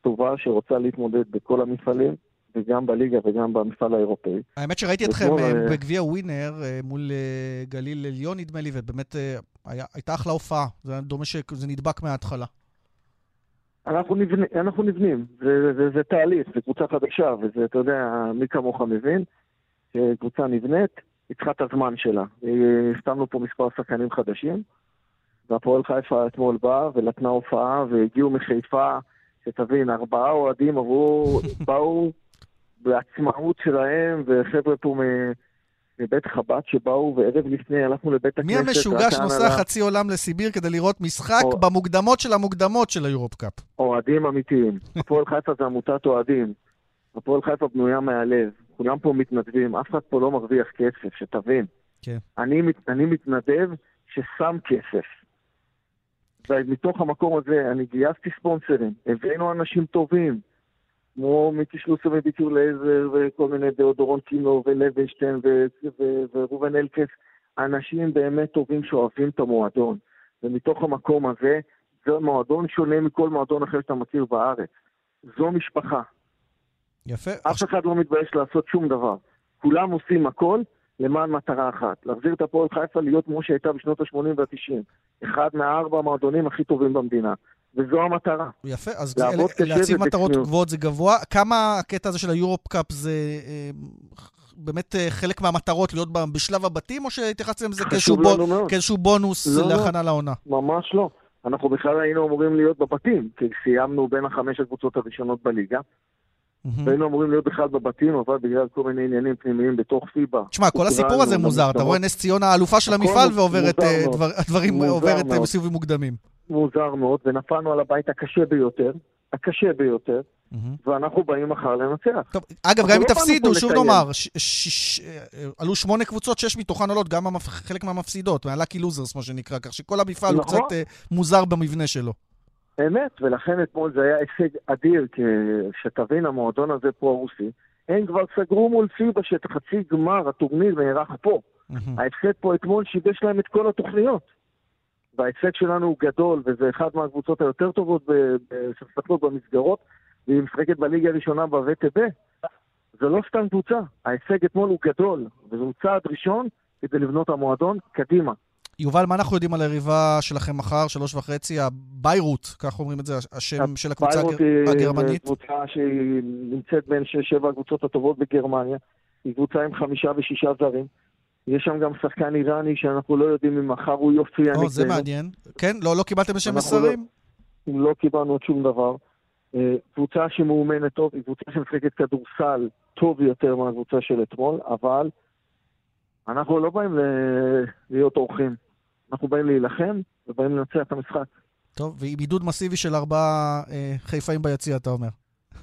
טובה שרוצה להתמודד בכל המפעלים, וגם בליגה וגם במפעל האירופאי. האמת שראיתי אתכם אה, אה, בגביע ווינר אה, מול גליל עליון, נדמה לי, ובאמת הייתה אחלה הופעה. זה דומה שזה נדבק מההתחלה. אנחנו, נבנ... אנחנו נבנים, זה, זה, זה תהליך, זו קבוצה חדשה, וזה, אתה יודע, מי כמוך מבין, קבוצה נבנית, היא צריכה את הזמן שלה. החתמנו פה מספר שחקנים חדשים, והפועל חיפה אתמול באה ונתנה הופעה, והגיעו מחיפה, שתבין, ארבעה אוהדים עברו, באו בעצמאות שלהם, וחבר'ה פה מבית חב"ד שבאו, וערב לפני הלכנו לבית הכנסת. מי המשוגע שנוסע לה... חצי עולם לסיביר כדי לראות משחק או... במוקדמות של המוקדמות של היורופ קאפ? אוהדים אמיתיים. הפועל חיפה זה עמותת אוהדים. הפועל חיפה בנויה מהלב. כולם פה מתנדבים, אף אחד פה לא מרוויח כסף, שתבין. כן. אני, אני מתנדב ששם כסף. ומתוך המקום הזה אני גייסתי ספונסרים, הבאנו אנשים טובים, כמו מיקי שלוסר וביטור לייזר וכל מיני דאודורון קינו ולוינשטיין וראובן אלקס, אנשים באמת טובים שאוהבים את המועדון. ומתוך המקום הזה, זה מועדון שונה מכל מועדון אחר שאתה מכיר בארץ. זו משפחה. יפה. אף אחד לא מתבייש לעשות שום דבר. כולם עושים הכל למען מטרה אחת, להחזיר את הפועל חיפה להיות כמו שהייתה בשנות ה-80 וה-90. אחד מהארבע המועדונים הכי טובים במדינה. וזו המטרה. יפה, אז להציב מטרות גבוהות זה גבוה. כמה הקטע הזה של היורופ קאפ זה אה, באמת אה, חלק מהמטרות להיות בשלב הבתים, או שהתייחסתם לזה כאיזשהו, בונ... כאיזשהו בונוס לא, לא. להכנה לא. לעונה? ממש לא. אנחנו בכלל היינו אמורים להיות בבתים, כי סיימנו בין החמש הקבוצות הראשונות בליגה. והיינו אמורים להיות בכלל בבתים, אבל בגלל כל מיני עניינים פנימיים בתוך פיבה. תשמע, כל הסיפור הזה מוזר. אתה רואה נס ציונה האלופה של המפעל ועוברת דברים, עוברת בסיבובים מוקדמים. מוזר מאוד, ונפלנו על הבית הקשה ביותר, הקשה ביותר, ואנחנו באים מחר לנצח. טוב, אגב, גם אם לא תפסידו, שוב נאמר, עלו שמונה קבוצות, שש מתוכן עולות, גם חלק מהמפסידות, מהלאקי לוזרס, מה שנקרא, כך שכל המפעל הוא נכון. קצת אה, מוזר במבנה שלו. אמת, ולכן אתמול זה היה הישג אדיר, כי שתבין, המועדון הזה פה הרוסי, הם כבר סגרו מול פיבה שאת חצי גמר הטורניר נערך פה. ההפסד פה אתמול שיבש להם את כל התוכניות. וההפסד שלנו הוא גדול, וזה אחד מהקבוצות היותר טובות שמשחקות במסגרות, והיא משחקת בליגה הראשונה בווטב. זה לא סתם קבוצה, ההישג אתמול הוא גדול, וזהו צעד ראשון כדי לבנות המועדון קדימה. יובל, מה אנחנו יודעים על היריבה שלכם מחר, שלוש וחצי, הביירות, כך אומרים את זה, השם של הקבוצה הגרמנית? ביירות היא קבוצה שהיא נמצאת בין שש-שבע הקבוצות הטובות בגרמניה. היא קבוצה עם חמישה ושישה זרים. יש שם גם שחקן איראני שאנחנו לא יודעים אם מחר הוא יופיע נגדנו. זה מעניין. כן? לא, לא קיבלתם איזה מסרים? לא, לא קיבלנו עוד שום דבר. אה, קבוצה שמאומנת טוב, היא קבוצה שמשחקת כדורסל טוב יותר מהקבוצה של אתמול, אבל אנחנו לא באים להיות אורחים. אנחנו באים להילחם ובאים לנצח את המשחק. טוב, ועם עידוד מסיבי של ארבעה אה, חיפאים ביציע, אתה אומר.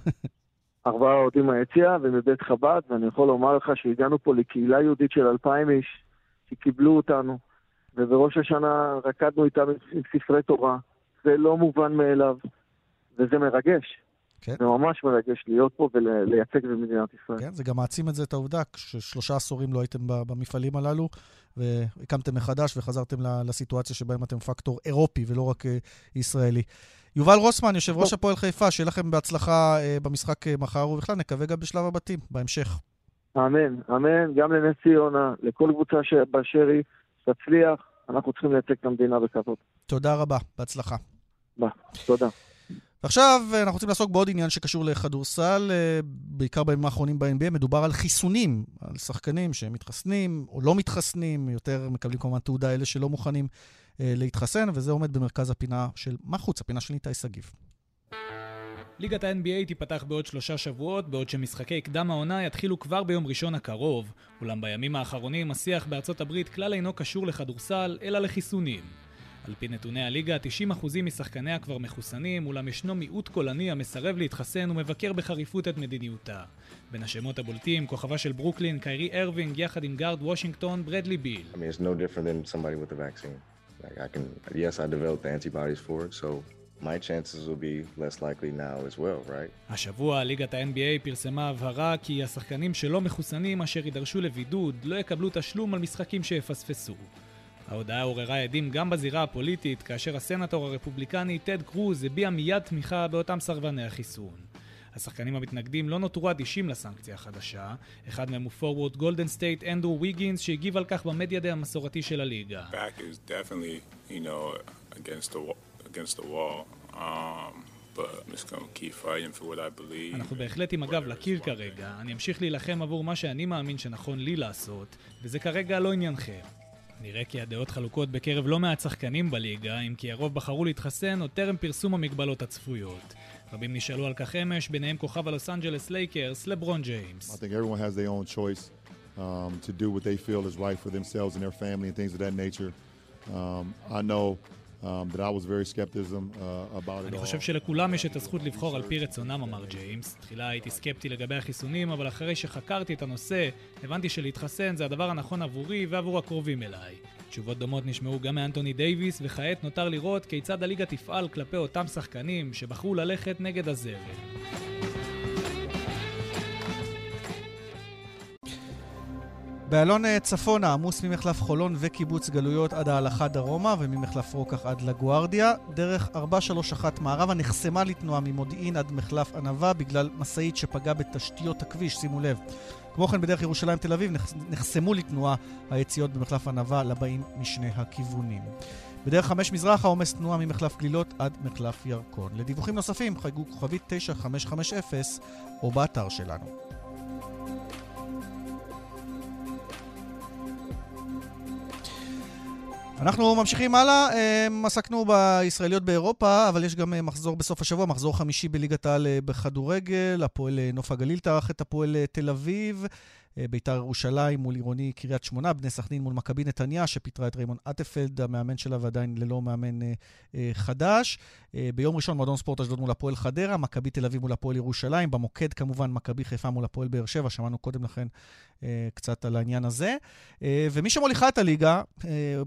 ארבעה אוהדים מהיציע ומבית חב"ד, ואני יכול לומר לך שהגענו פה לקהילה יהודית של אלפיים איש, שקיבלו אותנו, ובראש השנה רקדנו איתם עם ספרי תורה. זה לא מובן מאליו, וזה מרגש. כן. זה ממש מרגש להיות פה ולייצג במדינת ישראל. כן, זה גם מעצים את זה, את העובדה, ששלושה עשורים לא הייתם במפעלים הללו, והקמתם מחדש וחזרתם לסיטואציה שבהם אתם פקטור אירופי ולא רק אה, ישראלי. יובל רוסמן, יושב ראש הפועל חיפה, שיהיה לכם בהצלחה אה, במשחק אה, מחר, ובכלל נקווה גם בשלב הבתים, בהמשך. אמן, אמן, גם לנס ציונה, לכל קבוצה באשר היא, שתצליח, אנחנו צריכים לייצג את המדינה בכבוד. תודה רבה, בהצלחה. ביי, תודה. ועכשיו אנחנו רוצים לעסוק בעוד עניין שקשור לכדורסל, אה, בעיקר בימים האחרונים ב-NBA. מדובר על חיסונים, על שחקנים שמתחסנים או לא מתחסנים, יותר מקבלים כמובן תעודה אלה שלא מוכנים אה, להתחסן, וזה עומד במרכז הפינה של מה חוץ, הפינה של ניתאי שגיב. ליגת ה-NBA תיפתח בעוד שלושה שבועות, בעוד שמשחקי קדם העונה יתחילו כבר ביום ראשון הקרוב. אולם בימים האחרונים השיח בארצות הברית כלל אינו קשור לכדורסל, אלא לחיסונים. על פי נתוני הליגה, 90% משחקניה כבר מחוסנים, אולם ישנו מיעוט קולני המסרב להתחסן ומבקר בחריפות את מדיניותה. בין השמות הבולטים, כוכבה של ברוקלין, קיירי ארווינג, יחד עם גארד וושינגטון, ברדלי ביל. I mean, my chances will be less likely now as well, right? השבוע ליגת ה-NBA פרסמה הבהרה כי השחקנים שלא מחוסנים אשר יידרשו לבידוד לא יקבלו תשלום על משחקים שיפספסו. ההודעה עוררה הדים גם בזירה הפוליטית, כאשר הסנטור הרפובליקני טד קרוז הביע מיד תמיכה באותם סרבני החיסון. השחקנים המתנגדים לא נותרו אדישים לסנקציה החדשה, אחד מהם הוא פורוורד גולדן סטייט אנדרו ויגינס שהגיב על כך במדיה דיי המסורתי של הליגה. Um, אנחנו בהחלט עם הגב לקיר כרגע, אני אמשיך להילחם עבור מה שאני מאמין שנכון לי לעשות, וזה כרגע לא עניינכם. נראה כי הדעות חלוקות בקרב לא מעט שחקנים בליגה, אם כי הרוב בחרו להתחסן עוד טרם פרסום המגבלות הצפויות. רבים נשאלו על כך אמש, ביניהם כוכב הלוס אנג'לס לייקרס, לברון ג'יימס. Um. Um, I know Um, uh, אני חושב שלכולם יש את הזכות לבחור על פי רצונם, אמר ג'יימס. תחילה הייתי סקפטי לגבי החיסונים, אבל אחרי שחקרתי את הנושא, הבנתי שלהתחסן זה הדבר הנכון עבורי ועבור הקרובים אליי. תשובות דומות נשמעו גם מאנטוני דייוויס, וכעת נותר לראות כיצד הליגה תפעל כלפי אותם שחקנים שבחרו ללכת נגד הזרם. באלון אה, צפונה עמוס ממחלף חולון וקיבוץ גלויות עד ההלכה דרומה וממחלף רוקח עד לגוארדיה. דרך 431 מערבה נחסמה לתנועה ממודיעין עד מחלף ענבה בגלל משאית שפגעה בתשתיות הכביש, שימו לב. כמו כן בדרך ירושלים תל אביב נחסמו לתנועה היציאות במחלף ענבה לבאים משני הכיוונים. בדרך חמש מזרחה עומס תנועה ממחלף גלילות עד מחלף ירקון. לדיווחים נוספים חייגו כוכבית 9550 או באתר שלנו. אנחנו ממשיכים הלאה, אמ, עסקנו בישראליות באירופה, אבל יש גם אה, מחזור בסוף השבוע, מחזור חמישי בליגת העל אה, בכדורגל, הפועל אה, נוף הגליל טרח את הפועל תל אביב. אה, ביתר ירושלים מול עירוני קריית שמונה, בני סכנין מול מכבי נתניה, שפיטרה את ריימון אטפלד, המאמן שלה, ועדיין ללא מאמן אה, אה, חדש. ביום ראשון מועדון ספורט אשדוד מול הפועל חדרה, מכבי תל אביב מול הפועל ירושלים, במוקד כמובן מכבי חיפה מול הפועל באר שבע, שמענו קודם לכן קצת על העניין הזה. ומי שמוליכה את הליגה,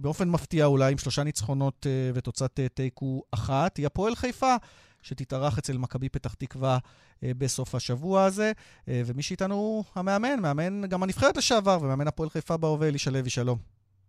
באופן מפתיע אולי, עם שלושה ניצחונות ותוצאת תיקו אחת, היא הפועל חיפה. שתתארח אצל מכבי פתח תקווה אה, בסוף השבוע הזה. אה, ומי שאיתנו הוא המאמן, מאמן גם הנבחרת לשעבר, ומאמן הפועל חיפה בהווה, אלישע לוי, שלום.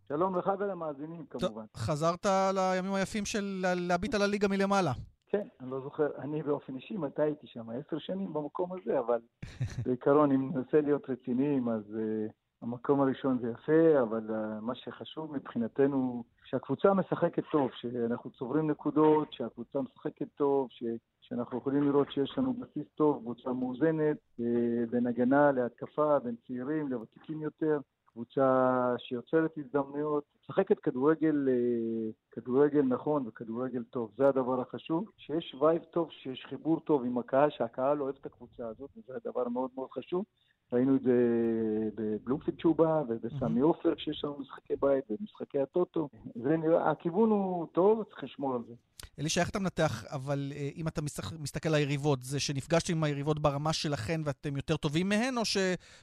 שלום לך ולמאזינים כמובן. חזרת לימים היפים של להביט על הליגה מלמעלה. כן, אני לא זוכר, אני באופן אישי, מתי הייתי שם? עשר שנים במקום הזה, אבל בעיקרון, אם ננסה להיות רציניים, אז uh, המקום הראשון זה יפה, אבל uh, מה שחשוב מבחינתנו, שהקבוצה משחקת טוב, שאנחנו צוברים נקודות, שהקבוצה משחקת טוב, ש... שאנחנו יכולים לראות שיש לנו בסיס טוב, קבוצה מאוזנת, אה, בין הגנה להתקפה, בין צעירים לוותיקים יותר. קבוצה שיוצרת הזדמנויות, משחקת כדורגל, כדורגל נכון וכדורגל טוב, זה הדבר החשוב, שיש וייב טוב, שיש חיבור טוב עם הקהל, שהקהל אוהב את הקבוצה הזאת, וזה הדבר מאוד מאוד חשוב. ראינו את זה בבלומפילד צ'ובה ובסמי עופר כשיש לנו משחקי בית ובמשחקי הטוטו. זה נראה, הכיוון הוא טוב, צריך לשמור על זה. אלישע, איך אתה מנתח, אבל אה, אם אתה מסתכל על היריבות, זה שנפגשתם עם היריבות ברמה שלכן ואתם יותר טובים מהן, או ש...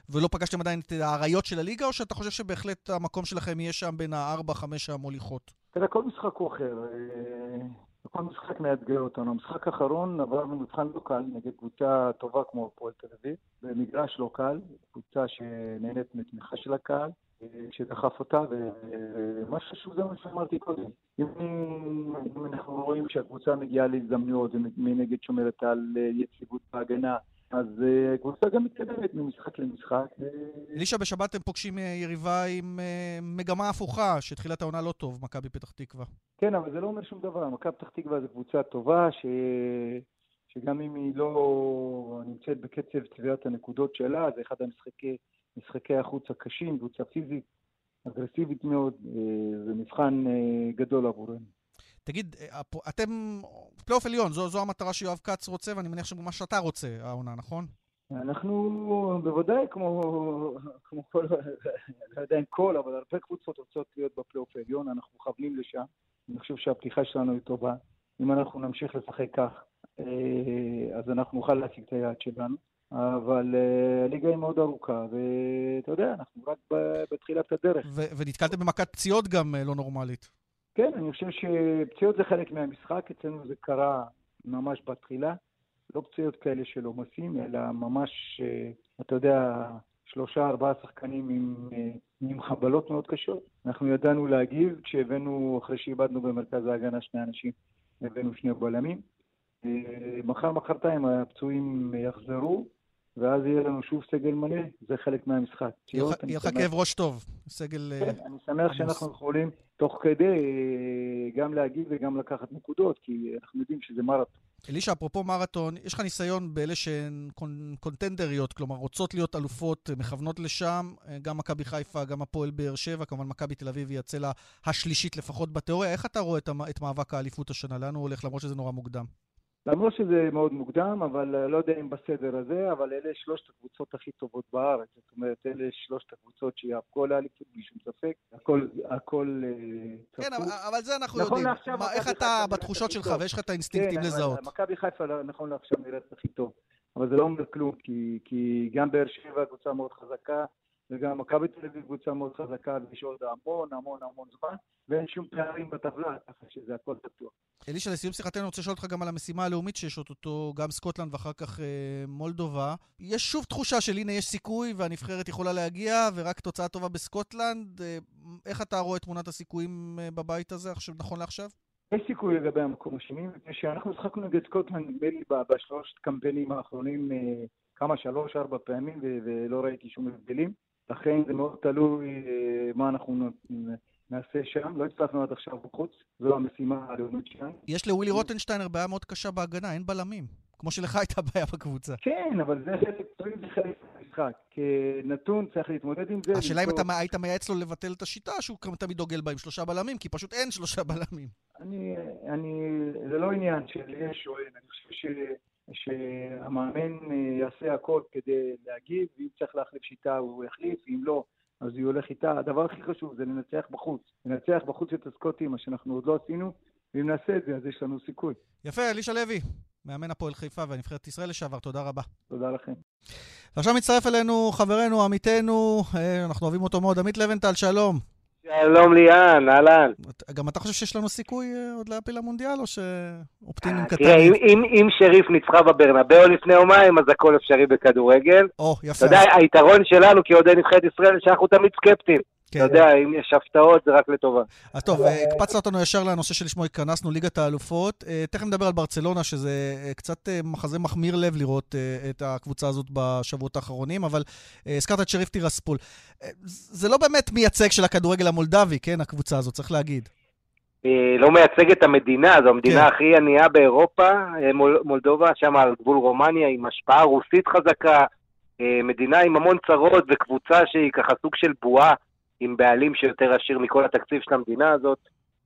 ולא פגשתם עדיין את האריות של הליגה, או שאתה חושב שבהחלט המקום שלכם יהיה שם בין הארבע-חמש המוליכות? תראה, כל משחק הוא אחר. אה, כל משחק מאתגר אותנו. המשחק האחרון עברנו מבחן לא קל נגד קבוצה טובה כמו הפועל תל אביב, במגרש לא קל, קבוצה שנהנית מתמיכה של הקהל, שדחף אותה, ומה שחשוב זה מה שאמרתי קודם. אם, אם אנחנו רואים שהקבוצה מגיעה להזדמנויות ומנגד שומרת על יציבות בהגנה, אז uh, הקבוצה גם מתקדמת ממשחק למשחק. אלישע, בשבת הם פוגשים יריבה עם מגמה הפוכה, שהתחילה את העונה לא טוב, מכבי פתח תקווה. כן, אבל זה לא אומר שום דבר. מכבי פתח תקווה זו קבוצה טובה, ש... שגם אם היא לא נמצאת בקצב צביעת הנקודות שלה, זה אחד המשחקי משחקי החוץ הקשים, קבוצה פיזית, אגרסיבית מאוד, זה מבחן גדול עבורנו. תגיד, אה, אתם, פלייאוף עליון, זו, זו המטרה שיואב כץ רוצה, ואני מניח שמה שאתה רוצה, העונה, נכון? אנחנו בוודאי, כמו, כמו כל, לא יודע אם כל, אבל הרבה קבוצות רוצות להיות בפלייאוף העליון, אנחנו מכוונים לשם. אני חושב שהפתיחה שלנו היא טובה. אם אנחנו נמשיך לשחק כך, אה, אז אנחנו נוכל להשיג את היעד שלנו. אבל uh, הליגה היא מאוד ארוכה, ואתה יודע, אנחנו רק בתחילת הדרך. ונתקלתם במכת פציעות גם לא נורמלית. כן, אני חושב שפציעות זה חלק מהמשחק, אצלנו זה קרה ממש בתחילה. לא פציעות כאלה של עומסים, אלא ממש, אה, אתה יודע, שלושה, ארבעה שחקנים עם, אה, עם חבלות מאוד קשות. אנחנו ידענו להגיב כשהבאנו, אחרי שאיבדנו במרכז ההגנה שני אנשים, הבאנו שני בלמים. אה, מחר, מחרתיים הפצועים יחזרו, ואז יהיה לנו שוב סגל מלא, זה חלק מהמשחק. יהיה לך כאב ראש טוב, סגל... כן, אני שמח שאנחנו יכולים תוך כדי אה, גם להגיב וגם לקחת נקודות, כי אנחנו יודעים שזה מרתון. אלישע, אפרופו מרתון, יש לך ניסיון באלה שהן קונטנדריות, כלומר רוצות להיות אלופות, מכוונות לשם, אה, גם מכבי חיפה, גם הפועל באר שבע, כמובן מכבי תל אביב היא הצלע השלישית לפחות בתיאוריה. איך אתה רואה את מאבק האליפות השנה? לאן הוא הולך, למרות שזה נורא מוקדם? למרות שזה מאוד מוקדם, אבל אה, לא יודע אם בסדר הזה, אבל אלה שלושת הקבוצות הכי טובות בארץ. זאת אומרת, אלה שלושת הקבוצות שיאבקו לאליפות בלי שום ספק. הכל, הכל צפוף. אה, כן, אבל, אבל זה אנחנו נכון יודעים. לעכשיו, מה, איך אתה בתחושות שלך ויש לך את האינסטינקטים כן, לזהות? מכבי חיפה נכון לעכשיו נראית הכי טוב. אבל זה לא אומר כלום, כי, כי גם באר שבע קבוצה מאוד חזקה, וגם מכבי תל אביב קבוצה מאוד חזקה, ויש עוד המון המון המון זמן, ואין שום פערים בטבלה, ככה שזה הכל פתוח. אלישע, לסיום שיחתנו, אני רוצה לשאול אותך גם על המשימה הלאומית שיש אותו, גם סקוטלנד ואחר כך אה, מולדובה. יש שוב תחושה של הנה יש סיכוי והנבחרת יכולה להגיע, ורק תוצאה טובה בסקוטלנד. אה, איך אתה רואה את תמונת הסיכויים אה, בבית הזה, עכשיו, נכון לעכשיו? יש סיכוי לגבי המקום השני, מפני שאנחנו שחקנו נגד סקוטלנד, נדמה לי, בשלושת קמפיינים האחרונים אה, כמה, שלוש, ארבע פעמים, ולא ראיתי שום הבדלים. לכן זה מאוד תלוי אה, מה אנחנו נעשה שם. לא הצלחנו עד עכשיו בחוץ, זו המשימה הלאומית שלנו. יש לווילי רוטנשטיינר בעיה מאוד קשה בהגנה, אין בלמים. כמו שלך הייתה בעיה בקבוצה. כן, אבל זה חלק מהמשחק. כנתון צריך להתמודד עם זה. השאלה אם אתה היית מייעץ לו לבטל את השיטה, שהוא תמיד דוגל בה עם שלושה בלמים, כי פשוט אין שלושה בלמים. אני, אני, זה לא עניין של יש או אין, אני חושב ש... שהמאמן אה, יעשה הכל כדי להגיב, ואם צריך להחליף שיטה הוא יחליף, אם לא, אז הוא הולך איתה. הדבר הכי חשוב זה לנצח בחוץ. לנצח בחוץ את הסקוטים, מה שאנחנו עוד לא עשינו, ואם נעשה את זה, אז יש לנו סיכוי. יפה, אלישע לוי, מאמן הפועל חיפה והנבחרת ישראל לשעבר, תודה רבה. תודה לכם. ועכשיו מצטרף אלינו חברנו, עמיתנו, אה, אנחנו אוהבים אותו מאוד, עמית לבנטל, שלום. שלום ליאן, אהלן. גם אתה חושב שיש לנו סיכוי אה, עוד להפיל למונדיאל, או שאופטימיים קטנים? תראה, אם שריף ניצחה בברנבאו לפני יומיים, אז הכל אפשרי בכדורגל. או, יפה. אתה יודע, היתרון שלנו כאוהדי נבחרת ישראל, שאנחנו תמיד סקפטיים. כן. אתה יודע, אם יש הפתעות זה רק לטובה. אז טוב, אה, הקפצת אותנו ישר לנושא שלשמו התכנסנו, ליגת האלופות. אה, תכף נדבר על ברצלונה, שזה אה, קצת מחזה מחמיר לב לראות את הקבוצה הזאת בשבועות האחרונים, אבל הזכרת את שריף טירספול. זה לא באמת מייצג של הכדורגל המולדבי, כן, הקבוצה הזאת, צריך להגיד. לא מייצג את המדינה, זו המדינה כן. הכי ענייה באירופה, מולדובה, שם על גבול רומניה, עם השפעה רוסית חזקה, מדינה עם המון צרות וקבוצה שהיא ככה סוג של בועה. עם בעלים שיותר עשיר מכל התקציב של המדינה הזאת.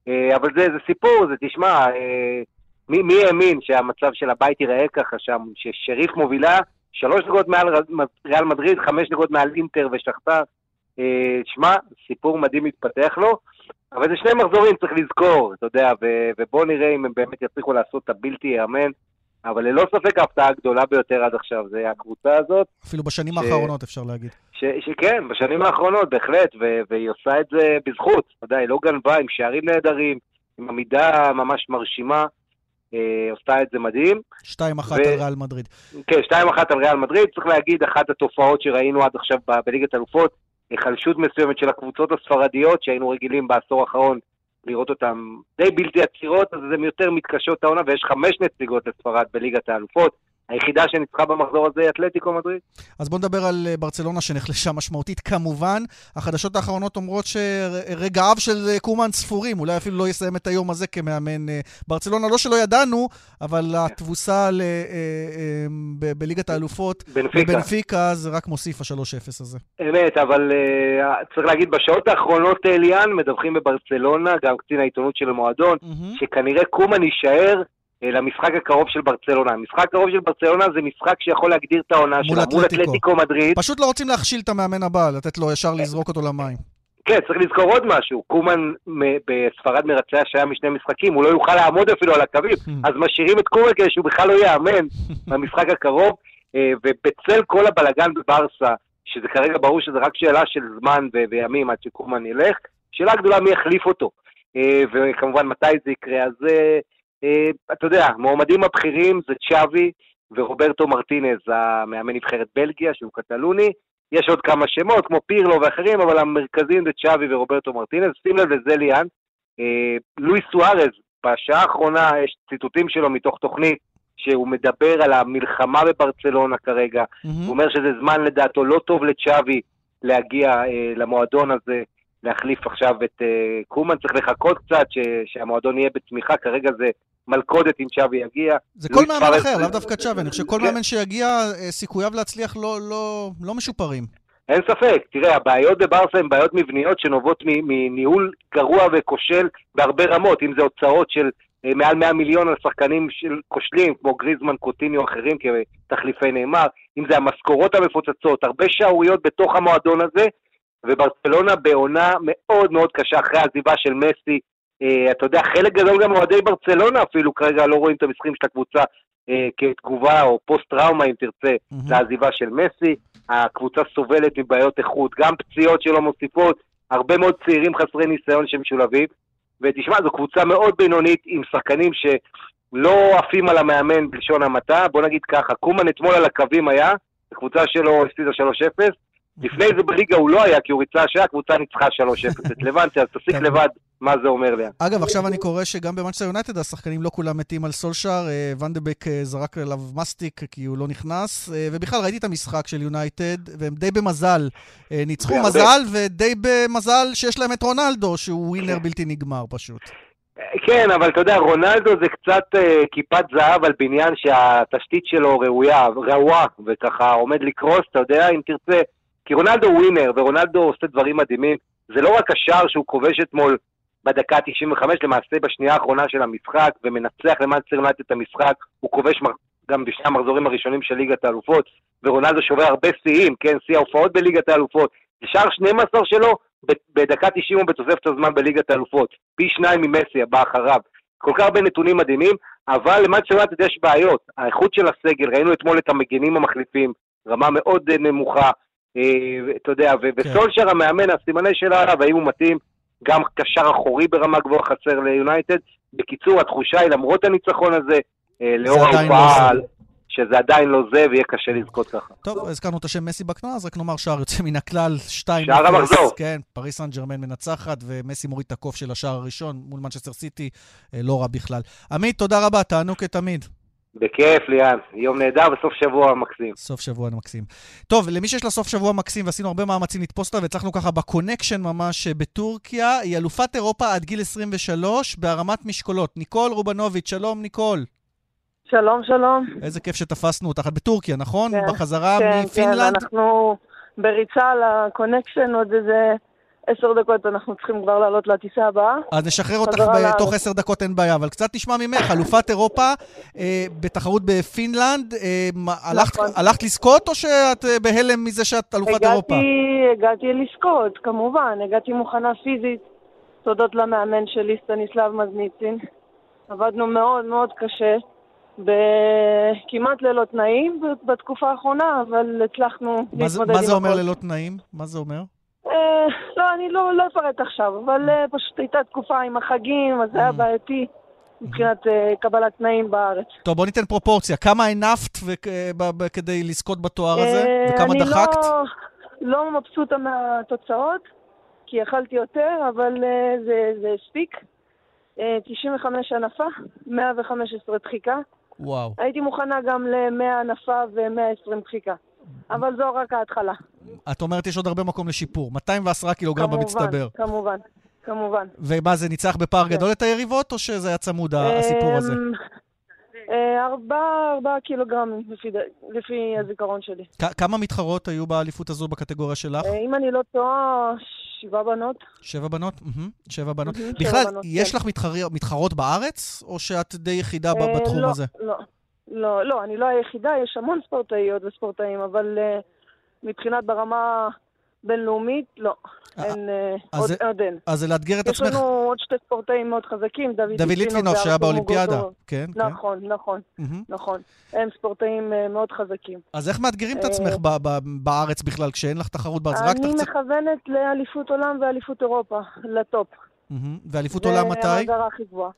אה, אבל זה, זה סיפור, זה תשמע, אה, מי, מי האמין שהמצב של הבית ייראה ככה שם, ששריף מובילה שלוש דקות מעל ריאל מדריד, חמש דקות מעל אינטר ושכתר. אה, שמע, סיפור מדהים מתפתח לו, אבל זה שני מחזורים, צריך לזכור, אתה יודע, ובואו נראה אם הם באמת יצליחו לעשות את הבלתי ייאמן. אבל ללא ספק ההפתעה הגדולה ביותר עד עכשיו זה הקבוצה הזאת. אפילו בשנים ש... האחרונות אפשר להגיד. ש... שכן, בשנים האחרונות בהחלט, ו... והיא עושה את זה בזכות. אתה יודע, היא לא גנבה עם שערים נהדרים, עם עמידה ממש מרשימה. אה, עושה את זה מדהים. 2-1 ו... על ריאל מדריד. כן, 2-1 על ריאל מדריד. צריך להגיד, אחת התופעות שראינו עד עכשיו ב... בליגת אלופות, היחלשות מסוימת של הקבוצות הספרדיות, שהיינו רגילים בעשור האחרון לראות אותן די בלתי עצירות, אז הן יותר מתקשות העונה, ויש חמש נציגות לספרד בליגת האלופות, היחידה שניצחה במחזור הזה היא אתלטיקו מדריד. אז בואו נדבר על אה, ברצלונה שנחלשה משמעותית. כמובן, החדשות האחרונות אומרות שרגעיו של אה, קומן ספורים, אולי אפילו לא יסיים את היום הזה כמאמן אה, ברצלונה. לא שלא ידענו, אבל התבוסה ל, ב- בליגת האלופות בבנפיקה זה רק מוסיף ה-3-0 הזה. אמת, אבל צריך להגיד, בשעות האחרונות, ליאן, מדווחים בברצלונה, גם קצין העיתונות של המועדון, mm-hmm. שכנראה קומן יישאר למשחק הקרוב של ברצלונה. המשחק הקרוב של ברצלונה זה משחק שיכול להגדיר את העונה שלה מול אתלטיקו מדריד. פשוט לא רוצים להכשיל את המאמן הבא, לתת לו ישר לזרוק אותו למים. כן, צריך לזכור עוד משהו. קומן בספרד מרצה השעיה משני משחקים, הוא לא יוכל לעמוד אפילו על הקווים, אז משאירים את קומן כדי שהוא בכלל לא יאמן במשחק הקרוב, אה, ובצל כל הבלגן בברסה, שזה כרגע ברור שזה רק שאלה של זמן וימים עד שקומן ילך, שאלה גדולה מי יחליף אותו. אה, וכמובן מתי זה יקרה. אז אה, אתה יודע, מועמדים הבכירים זה צ'אבי ורוברטו מרטינז, המאמן נבחרת בלגיה, שהוא קטלוני. יש עוד כמה שמות, כמו פירלו ואחרים, אבל המרכזיים זה צ'אבי ורוברטו מרטינז. שים לב לזה ליאן. אה, לואי סוארז, בשעה האחרונה יש ציטוטים שלו מתוך תוכנית שהוא מדבר על המלחמה בברצלונה כרגע. Mm-hmm. הוא אומר שזה זמן לדעתו לא טוב לצ'אבי להגיע אה, למועדון הזה. להחליף עכשיו את uh, קומן, צריך לחכות קצת ש, שהמועדון יהיה בצמיחה, כרגע זה מלכודת אם צ'אבי יגיע. זה כל מאמן אחר, לאו דווקא צ'אבי, אני חושב שכל כן. מאמן שיגיע, אה, סיכוייו להצליח לא, לא, לא משופרים. אין ספק, תראה, הבעיות בברסה הן בעיות מבניות שנובעות מניהול גרוע וכושל בהרבה רמות, אם זה הוצאות של אה, מעל 100 מיליון על שחקנים של כושלים, כמו גריזמן, קוטיניו אחרים כתחליפי נאמר, אם זה המשכורות המפוצצות, הרבה שערוריות בתוך המועדון הזה, וברצלונה בעונה מאוד מאוד קשה אחרי העזיבה של מסי. Uh, אתה יודע, חלק גדול גם מאוהדי ברצלונה אפילו כרגע לא רואים את המשחקים של הקבוצה uh, כתגובה או פוסט-טראומה, אם תרצה, mm-hmm. לעזיבה של מסי. הקבוצה סובלת מבעיות איכות, גם פציעות שלא מוסיפות, הרבה מאוד צעירים חסרי ניסיון שמשולבים. ותשמע, זו קבוצה מאוד בינונית עם שחקנים שלא עפים על המאמן בלשון המעטה. בוא נגיד ככה, קומן אתמול על הקווים היה, הקבוצה שלו הפסידה 3-0, לפני זה בליגה הוא לא היה, כי הוא ריצה השעה, הקבוצה ניצחה 3-0 את לבנטי, אז תסיק לבד מה זה אומר לי. אגב, עכשיו אני קורא שגם במנצ'סטר יונייטד השחקנים לא כולם מתים על סולשאר, אה, ונדבק אה, זרק עליו מסטיק כי הוא לא נכנס, אה, ובכלל ראיתי את המשחק של יונייטד, והם די במזל. ניצחו מזל, ודי במזל שיש להם את רונלדו, שהוא ווינר בלתי נגמר פשוט. כן, אבל אתה יודע, רונלדו זה קצת כיפת זהב על בניין שהתשתית שלו ראויה, רעועה, וככה עומד לקרוס, אתה יודע, אם תרצה, כי רונלדו ווינר, ורונלדו עושה דברים מדהימים. זה לא רק השער שהוא כובש אתמול בדקה 95, למעשה בשנייה האחרונה של המשחק, ומנצח למאנסטר יונייטד את המשחק, הוא כובש גם בשני המחזורים הראשונים של ליגת האלופות, ורונלדו שובר הרבה שיאים, כן, שיא ההופעות בליגת האלופות. שער 12 שלו בדקה 90 הוא בתוספת הזמן בליגת האלופות. פי שניים ממסי הבא אחריו. כל כך הרבה נתונים מדהימים, אבל למאנסטר יונייטד יש בעיות. האיכות של הסגל, ראינו אתמול את המגנים המחליפים, רמה מאוד נמוכה. אה, אתה יודע, ובסולשר המאמן, הסימני שאלה עליו, האם הוא מתאים, גם קשר אחורי ברמה גבוהה חסר ליונייטד. בקיצור, התחושה היא, למרות הניצחון הזה, אה, לאור ההופעה, לא שזה עדיין לא זה, ויהיה קשה לזכות ככה. טוב, הזכרנו את השם מסי בקנוע, אז רק נאמר שער יוצא מן הכלל, 2 שער המחזור. כן, פריס סן ג'רמן מנצחת, ומסי מוריד את הקוף של השער הראשון מול מנצ'סטר סיטי, אה, לא רע בכלל. עמית, תודה רבה, תענוג כתמיד. בכיף, ליאן. יום נהדר וסוף שבוע מקסים. סוף שבוע מקסים. טוב, למי שיש לה סוף שבוע מקסים, ועשינו הרבה מאמצים לתפוס אותה, והצלחנו ככה ב connection ממש בטורקיה, היא אלופת אירופה עד גיל 23 בהרמת משקולות. ניקול רובנוביץ', שלום ניקול. שלום, שלום. איזה כיף שתפסנו אותך. את בטורקיה, נכון? כן, בחזרה כן, מפינלנד? כן, אנחנו בריצה על ה connection עוד איזה... עשר דקות אנחנו צריכים כבר לעלות לטיסה הבאה. אז נשחרר אותך בתוך עשר דקות, אין בעיה, אבל קצת נשמע ממך, אלופת אירופה אה, בתחרות בפינלנד. אה, הלכת, נכון. הלכת לזכות או שאת אה, בהלם מזה שאת אלופת הגעתי, אירופה? הגעתי לזכות, כמובן. הגעתי מוכנה פיזית, תודות למאמן שלי, סטניסלב מזניצין. עבדנו מאוד מאוד קשה, בכמעט ללא תנאים בתקופה האחרונה, אבל הצלחנו להתמודד עם מה זה אומר ללא תנאים? מה זה אומר? אה, לא, אני לא, לא אפרט עכשיו, אבל אה, פשוט הייתה תקופה עם החגים, אז זה היה mm. בעייתי. מבחינת אה, קבלת תנאים בארץ. טוב, בוא ניתן פרופורציה. כמה הנפת כדי לזכות בתואר הזה? וכמה דחקת? אני לא, לא מבסוטה מהתוצאות, כי יכלתי יותר, אבל זה הספיק. 95 הנפה, 115 דחיקה. וואו. הייתי מוכנה גם ל-100 הנפה ו-120 דחיקה. אבל זו רק ההתחלה. את אומרת יש עוד הרבה מקום לשיפור. 210 קילוגרם במצטבר. כמובן, כמובן. כמובן. ומה, זה ניצח בפער גדול את היריבות, או שזה היה צמוד, הסיפור הזה? אמ, אה, ארבעה ארבע קילוגרם, לפי הזיכרון שלי. כמה מתחרות היו באליפות הזו בקטגוריה שלך? אה, אם אני לא טועה, שבע בנות. שבע בנות? שבע בנות. בכלל, יש כן. לך מתחרות בארץ, או שאת די יחידה אה, בתחום לא, הזה? לא, לא, לא, אני לא היחידה, יש המון ספורטאיות וספורטאים, אבל מבחינת ברמה בינלאומית, לא. אה, אין, אה, עוד אין. אז זה לאתגר את עצמך. יש לנו עוד שתי ספורטאים מאוד חזקים, דוד ליטבינוב שהיה באולימפיאדה. כן, כן. נכון, נכון, נכון. הם ספורטאים מאוד חזקים. אז איך מאתגרים את עצמך בארץ בכלל, כשאין לך תחרות בארץ? אני מכוונת לאליפות עולם ואליפות אירופה, לטופ. ואליפות עולם מתי? זה ההגדרה הכי גבוהה.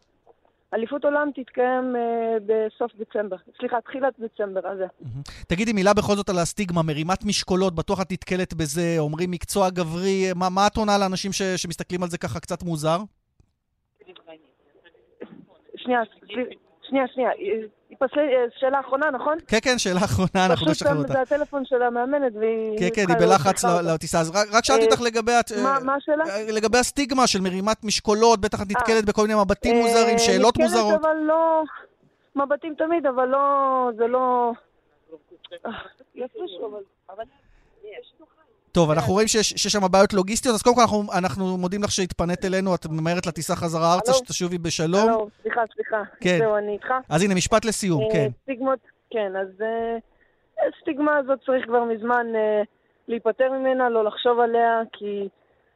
אליפות עולם תתקיים uh, בסוף דצמבר, סליחה, תחילת דצמבר הזה. תגידי מילה בכל זאת על הסטיגמה, מרימת משקולות, בטוח את נתקלת בזה, אומרים מקצוע גברי, מה, מה את עונה לאנשים ש, שמסתכלים על זה ככה קצת מוזר? שנייה, שנייה, שנייה. אה, שאלה אחרונה, נכון? כן, כן, שאלה אחרונה, אנחנו נשחרר אותה. פשוט זה הטלפון של המאמנת והיא... כן, כן, היא בלחץ לטיסה. אז רק שאלתי אה, אותך לגבי... מה השאלה? אה, לגבי הסטיגמה של מרימת משקולות, בטח את נתקלת בכל מיני מבטים מוזרים, שאלות מוזרות. נתקלת, אבל לא... מבטים תמיד, אבל לא... זה לא... יפרישו, אבל... טוב, אנחנו רואים שיש שם בעיות לוגיסטיות, אז קודם כל אנחנו, אנחנו מודים לך שהתפנית אלינו, את ממהרת לטיסה חזרה ארצה, שתשובי בשלום. הלו, סליחה, סליחה. כן. זהו, אני איתך. אז הנה, משפט לסיום, אה, כן. סטיגמות, כן, אז הסטיגמה אה, הזאת צריך כבר מזמן אה, להיפטר ממנה, לא לחשוב עליה, כי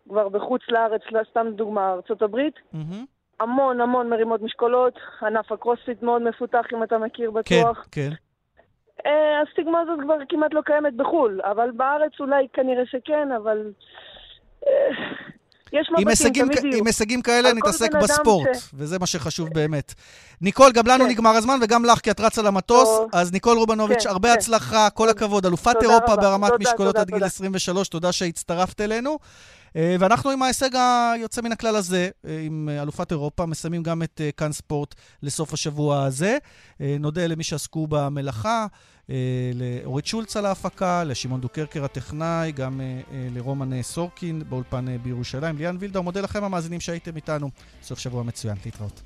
כבר בחוץ לארץ, סתם דוגמה, הברית, המון המון מרימות משקולות, ענף הקרוספיט מאוד מפותח, אם אתה מכיר בטוח. כן, כן. אה, הסטיגמה הזאת כבר כמעט לא קיימת בחו"ל, אבל בארץ אולי כנראה שכן, אבל... אה, יש מבטים, הישגים, תמיד יהיו. עם הישגים כאלה נתעסק בספורט, ש... וזה מה שחשוב באמת. ניקול, גם לנו כן. נגמר הזמן, וגם לך, כי את רצה למטוס. טוב. אז ניקול רובנוביץ', כן, הרבה כן. הצלחה, כל הכבוד. אלופת אירופה רבה. ברמת תודה, משקולות תודה, עד גיל 23, תודה שהצטרפת אלינו. אה, ואנחנו עם ההישג היוצא מן הכלל הזה, אה, עם אלופת אירופה, מסיימים גם את אה, כאן ספורט לסוף השבוע הזה. נודה למי שעסקו במלאכה, לאורית שולץ על ההפקה, לשמעון דוקרקר הטכנאי, גם לרומן סורקין באולפן בירושלים. ליאן וילדה, מודה לכם המאזינים שהייתם איתנו. סוף שבוע מצוין, להתראות.